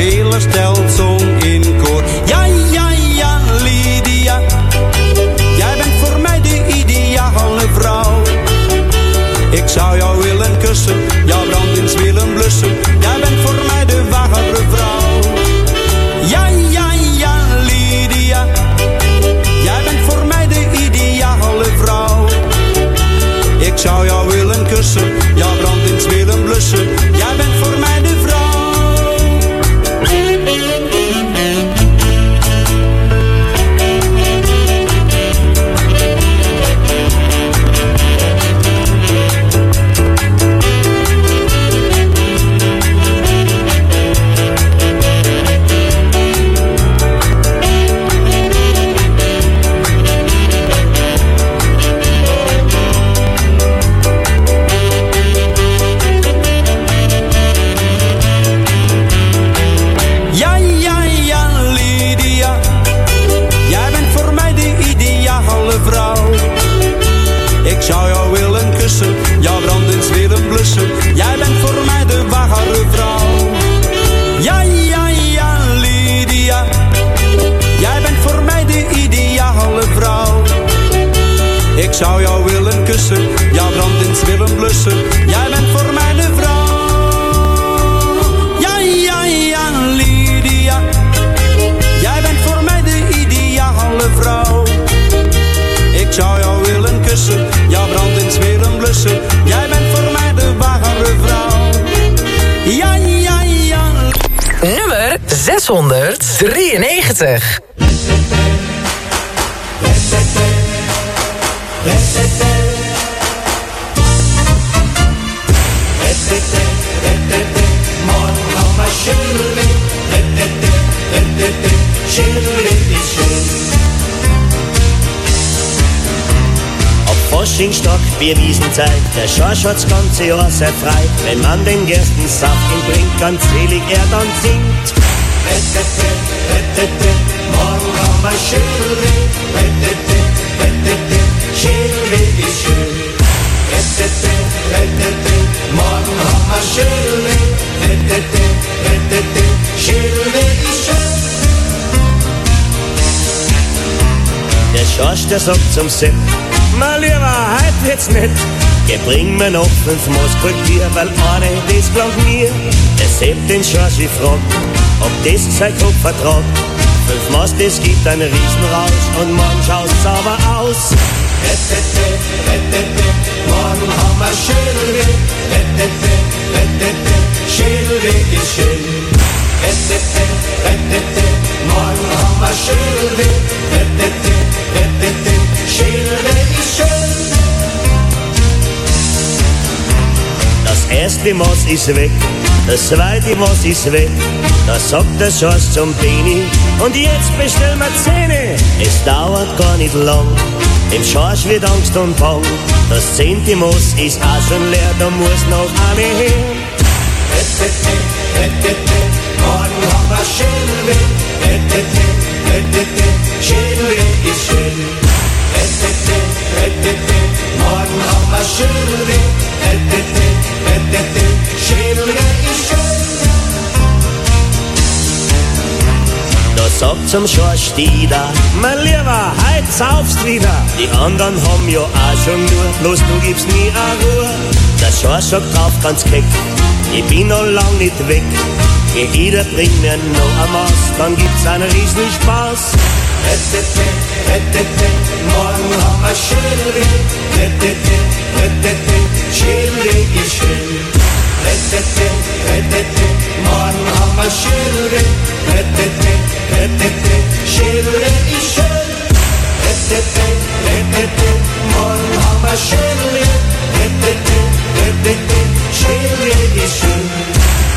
hele stel zong in koor. Ja, ja, ja, Lydia, jij bent voor mij de ideale vrouw. Ik zou jou willen kussen, jouw brandings willen blussen. Zou jou willen kussen, jouw brandens willen blussen. Jij bent voor mij de vrouw. Ja, ja, ja, Lydia. Jij bent voor mij de ideale vrouw. Ik zou jou willen kussen, jouw brandens willen blussen. Jij bent voor mij de ware vrouw. Ja, ja, ja. Nummer 693. Auf Faschingstock, Bierwiesenzeit, der Schorsch hat's ganze Jahr sehr frei. Wenn man den Gerstensaft ihm bringt, ganz selig er dann singt. Morgen noch mal schön Schön ist schön Morgen noch mal schön Schön ist schön Der Schorsch, der sagt zum Sepp, mein Lieber, heut wird's nicht. Geh, bring mir noch fünf Moskrotier, weil eine, das glaubt mir. Der Sepp den Schorsch, ich frag, ob das sein Kopf vertragt. Fünf Maß, das gibt einen Riesenrausch und morgen schaut's sauber aus. Morgen haben wir schön Schön ist schön Morgen haben wir schön Schön ist schön Das erste Maß ist weg, das zweite Maß ist weg. Da sagt der Schorsch zum Beni, und jetzt bestellen wir Zähne. Es dauert gar nicht lang, dem Schorsch wird Angst und Bang. Das zehnte Maß ist auch schon leer, da muss noch eine her. Morgen haben wir schön Schön ist schön Morgen haben wir schön Schön ist schön Da sagt zum Schorsch Dieter, mein Lieber, heut saufst wieder. Die anderen haben ja auch schon nur, bloß du gibst nie a Ruhe. Der Schorsch sagt drauf ganz keck, ich bin noch lang nicht weg. Jeder bringt mir noch ein Maß, dann gibt's einen riesen Spaß. reddetme reddetme. Normu aşırı? Reddetme reddetme. Çevre işini reddetme reddetme. Normu aşırı? Reddetme reddetme. Çevre işini reddetme reddetme. Normu aşırı? Reddetme reddetme. Çevre işini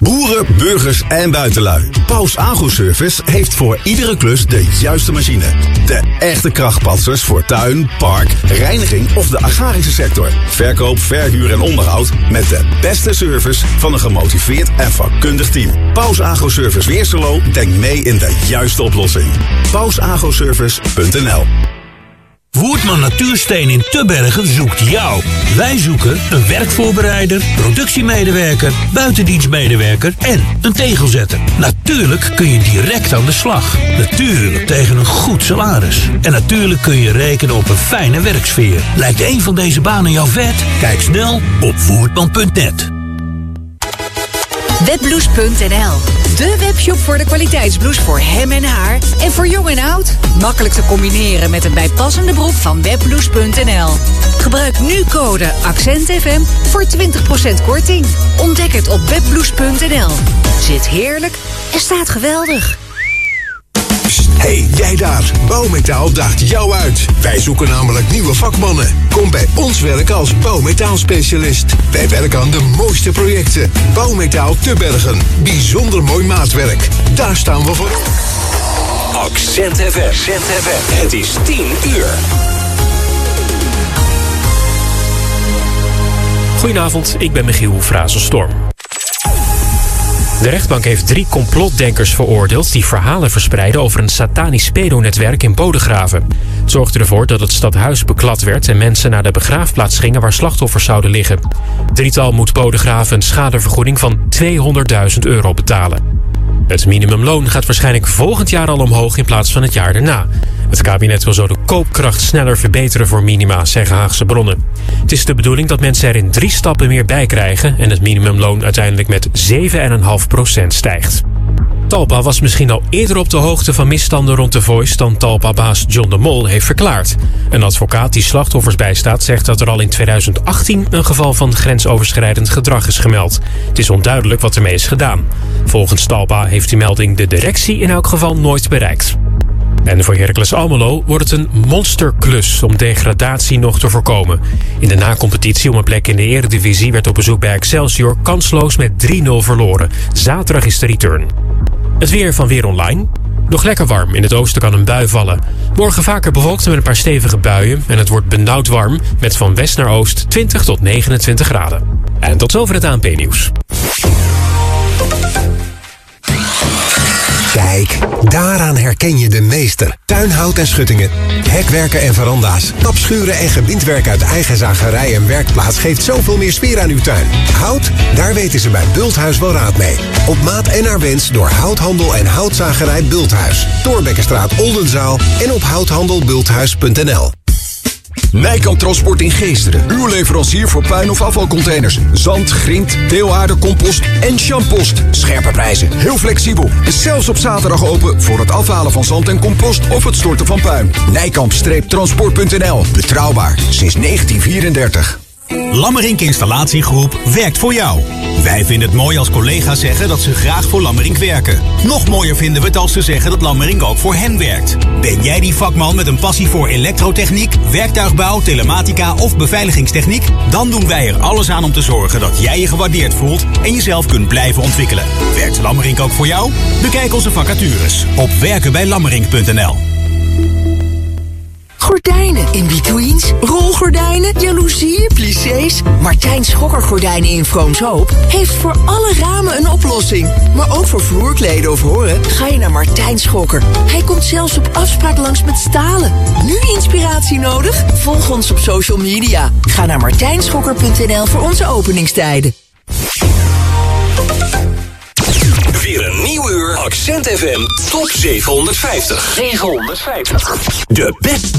Boeren, burgers en buitenlui. Paus Agroservice heeft voor iedere klus de juiste machine. De echte krachtpatsers voor tuin, park, reiniging of de agrarische sector. Verkoop, verhuur en onderhoud met de beste service van een gemotiveerd en vakkundig team. Paus Agroservice Weerserlo denkt mee in de juiste oplossing. pausagroservice.nl Woerdman Natuursteen in Tubbergen zoekt jou. Wij zoeken een werkvoorbereider, productiemedewerker, buitendienstmedewerker en een tegelzetter. Natuurlijk kun je direct aan de slag. Natuurlijk tegen een goed salaris. En natuurlijk kun je rekenen op een fijne werksfeer. Lijkt een van deze banen jou vet? Kijk snel op woerdman.net. Wetblouse.nl. De webshop voor de kwaliteitsblouse voor hem en haar. En voor jong en oud. Makkelijk te combineren met een bijpassende broek van Wetblouse.nl. Gebruik nu code AccentFM voor 20% korting. Ontdek het op Wetblouse.nl. Zit heerlijk en staat geweldig. Hey, jij daar. Bouwmetaal daagt jou uit. Wij zoeken namelijk nieuwe vakmannen. Kom bij ons werken als bouwmetaalspecialist. Wij werken aan de mooiste projecten. Bouwmetaal te bergen. Bijzonder mooi maatwerk. Daar staan we voor. Accent FM. Accent FM. Het is 10 uur. Goedenavond, ik ben Michiel Frazenstorm. De rechtbank heeft drie complotdenkers veroordeeld die verhalen verspreiden over een satanisch pedonetwerk in Bodegraven. Zorgde ervoor dat het stadhuis beklad werd en mensen naar de begraafplaats gingen waar slachtoffers zouden liggen. Drietal moet Bodegraven een schadevergoeding van 200.000 euro betalen. Het minimumloon gaat waarschijnlijk volgend jaar al omhoog in plaats van het jaar daarna. Het kabinet wil zo de koopkracht sneller verbeteren voor minima, zeggen Haagse bronnen. Het is de bedoeling dat mensen er in drie stappen meer bij krijgen en het minimumloon uiteindelijk met 7,5% stijgt. Talpa was misschien al eerder op de hoogte van misstanden rond de Voice dan Talpa-baas John de Mol heeft verklaard. Een advocaat die slachtoffers bijstaat zegt dat er al in 2018 een geval van grensoverschrijdend gedrag is gemeld. Het is onduidelijk wat ermee is gedaan. Volgens Talpa heeft die melding de directie in elk geval nooit bereikt. En voor Heracles Almelo wordt het een monsterklus om degradatie nog te voorkomen. In de nacompetitie om een plek in de eredivisie werd op bezoek bij Excelsior kansloos met 3-0 verloren. Zaterdag is de return. Het weer van Weer Online. Nog lekker warm. In het oosten kan een bui vallen. Morgen vaker bewolkt met een paar stevige buien. En het wordt benauwd warm met van west naar oost 20 tot 29 graden. En tot zover het ANP-nieuws. Kijk, daaraan herken je de meester. Tuinhout en schuttingen, hekwerken en veranda's, tapschuren en gebindwerk uit eigen zagerij en werkplaats geeft zoveel meer sfeer aan uw tuin. Hout, daar weten ze bij Bulthuis wel raad mee. Op maat en naar wens door houthandel en houtzagerij Bulthuis. Torbekkenstraat Oldenzaal en op houthandelbulthuis.nl. Nijkamp Transport in Geesteren. Uw leverancier voor puin- of afvalcontainers. Zand, grind, deelaarde, compost en champost. Scherpe prijzen, heel flexibel. En zelfs op zaterdag open voor het afhalen van zand en compost of het storten van puin. Nijkamp-transport.nl. Betrouwbaar sinds 1934. Lammerink Installatiegroep werkt voor jou. Wij vinden het mooi als collega's zeggen dat ze graag voor Lammerink werken. Nog mooier vinden we het als ze zeggen dat Lammerink ook voor hen werkt. Ben jij die vakman met een passie voor elektrotechniek, werktuigbouw, telematica of beveiligingstechniek? Dan doen wij er alles aan om te zorgen dat jij je gewaardeerd voelt en jezelf kunt blijven ontwikkelen. Werkt Lammerink ook voor jou? Bekijk onze vacatures op werkenbijlammerink.nl. Gordijnen in betweens, rolgordijnen, jaloezieën, plissés. Martijn Schokker Gordijnen in Vroomshoop heeft voor alle ramen een oplossing. Maar ook voor vloerkleden of horen ga je naar Martijn Schokker. Hij komt zelfs op afspraak langs met stalen. Nu inspiratie nodig? Volg ons op social media. Ga naar martijnschokker.nl voor onze openingstijden. Weer een nieuw uur Accent FM Top 750. 750. De best.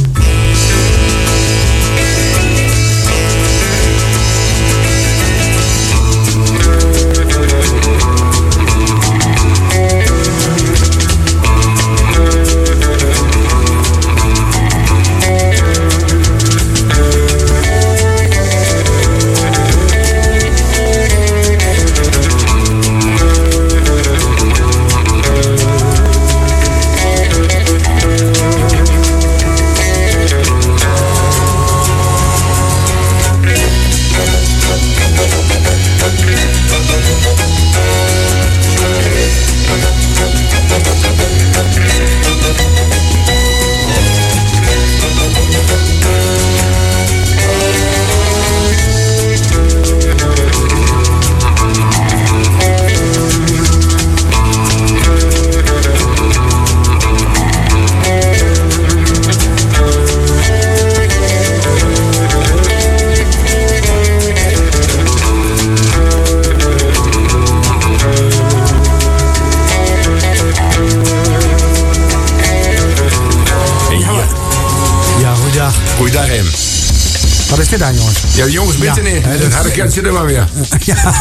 Wat is dit dan, jongens? Ja, de jongens bitten Ja. in. Het harde er maar weer. Ja,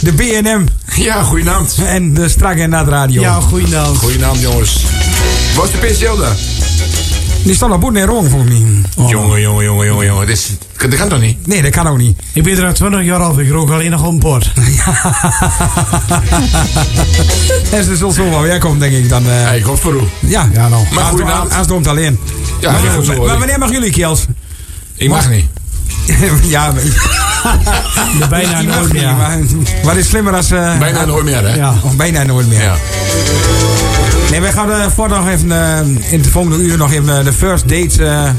de BNM. Ja, goedenavond. En de Strak en Nat Radio. Ja, goedenavond. Goedenavond, jongens. Wat is de PCL daar? Die stond op Boet en Rong, volgens mij. Jongen, jongen, jongen, jongen, jongen. Dat, is, dat kan toch niet? Nee, dat kan ook niet. Ik ben er al 20 jaar af, ik rook alleen nog op een port. En ze zal zo wel weer komen, denk ik. Dan, eh ik hoop voor u. Ja, ja nou. Maar Als- goedenavond. Als het alleen. Ja, maar, goed zo, maar, wanneer mag jullie, Kiels? Ik mag niet. ja, De bijna mag nooit niet, meer. maar Wat is slimmer als... eh, Bijna nooit meer, hè? Ja, of bijna nooit meer. Ja. Nee, wij gaan uh, voor nog even eh, in het volgende uur nog even de first date eh,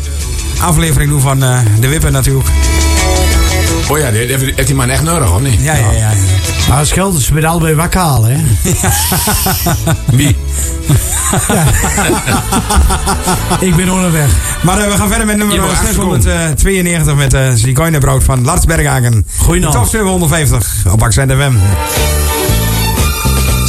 aflevering doen van eh, de Wippen natuurlijk. Oh ja, heeft die man echt nodig, of niet? Ja, ja, ja. Maar het scheelt, ze werden allebei wakker halen, hè? Wie? Ik ben onderweg. Maar eh, we gaan verder met nummer wordt 692 met uh, Zigeunerbrood van Lars Berghagen. Goedenavond. Top 750 op Accent FM.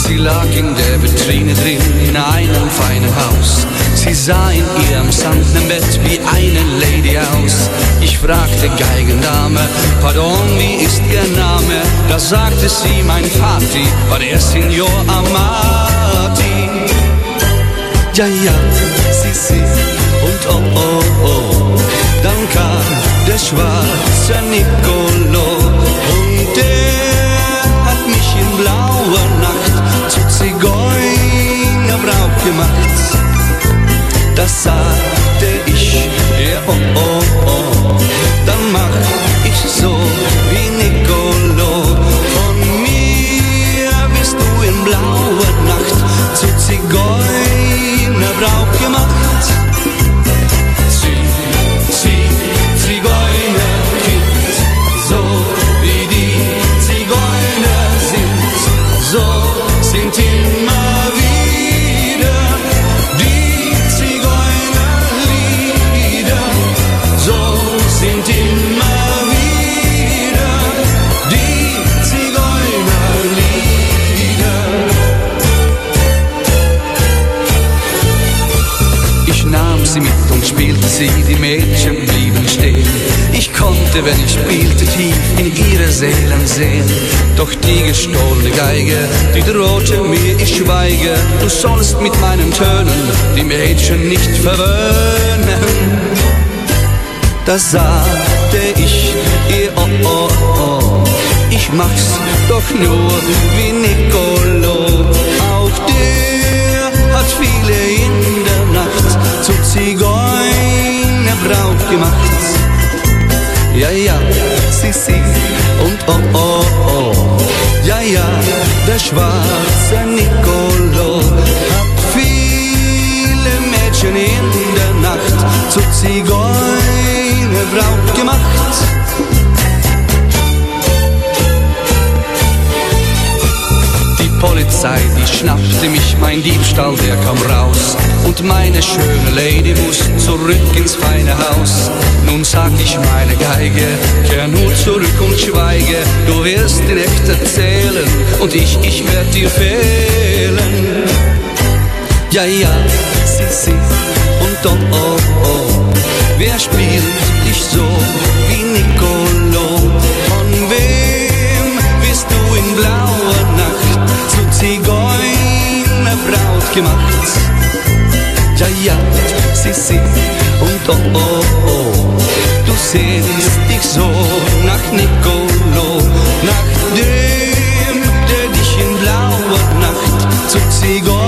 Sie lag in der Vitrine drin in einem feinen Haus. Sie sah in ihrem samtnen Bett wie eine Lady aus. Ich fragte Geigendame, pardon, wie ist Ihr Name? Da sagte sie, mein Vati war der Signor Amati. Ja, ja, sie, sie und oh, oh, oh. Dann kam der schwarze Nicolo und der hat mich in blauer Nacht zu Zigeunerbraut gemacht. Das sagte ich, ja, oh, oh, oh. Dann mach ich so wie Nicolo. Von mir bist du in blauer Nacht zu Zigeunerbraut gemacht. Sie, die Mädchen blieben stehen. Ich konnte, wenn ich spielte, tief in ihre Seelen sehen. Doch die gestohlene Geige, die drohte mir, ich schweige. Du sollst mit meinen Tönen die Mädchen nicht verwöhnen. Da sagte ich ihr, oh, oh, oh, ich mach's doch nur wie Nicolo. Auch der hat viele in der Nacht zu Zigeunerbraut gemacht. Ja, ja, sie, sie und oh, oh, oh. Ja, ja, der schwarze Nicolo hat viele Mädchen in der Nacht zu Zigeunerbraut gemacht. Polizei, die schnappte mich, mein Diebstahl, der kam raus. Und meine schöne Lady muss zurück ins feine Haus. Nun sag ich meine Geige, kehr nur zurück und schweige. Du wirst in echt erzählen und ich, ich werd dir fehlen. Ja, ja, sie, sie und oh, oh, oh. Wer spielt gemacht? Ja, ja, sie und oh, oh, oh. Du sehnst dich so nach Nicolo, nach dem, der dich in blauer Nacht zu Zigeunerbraut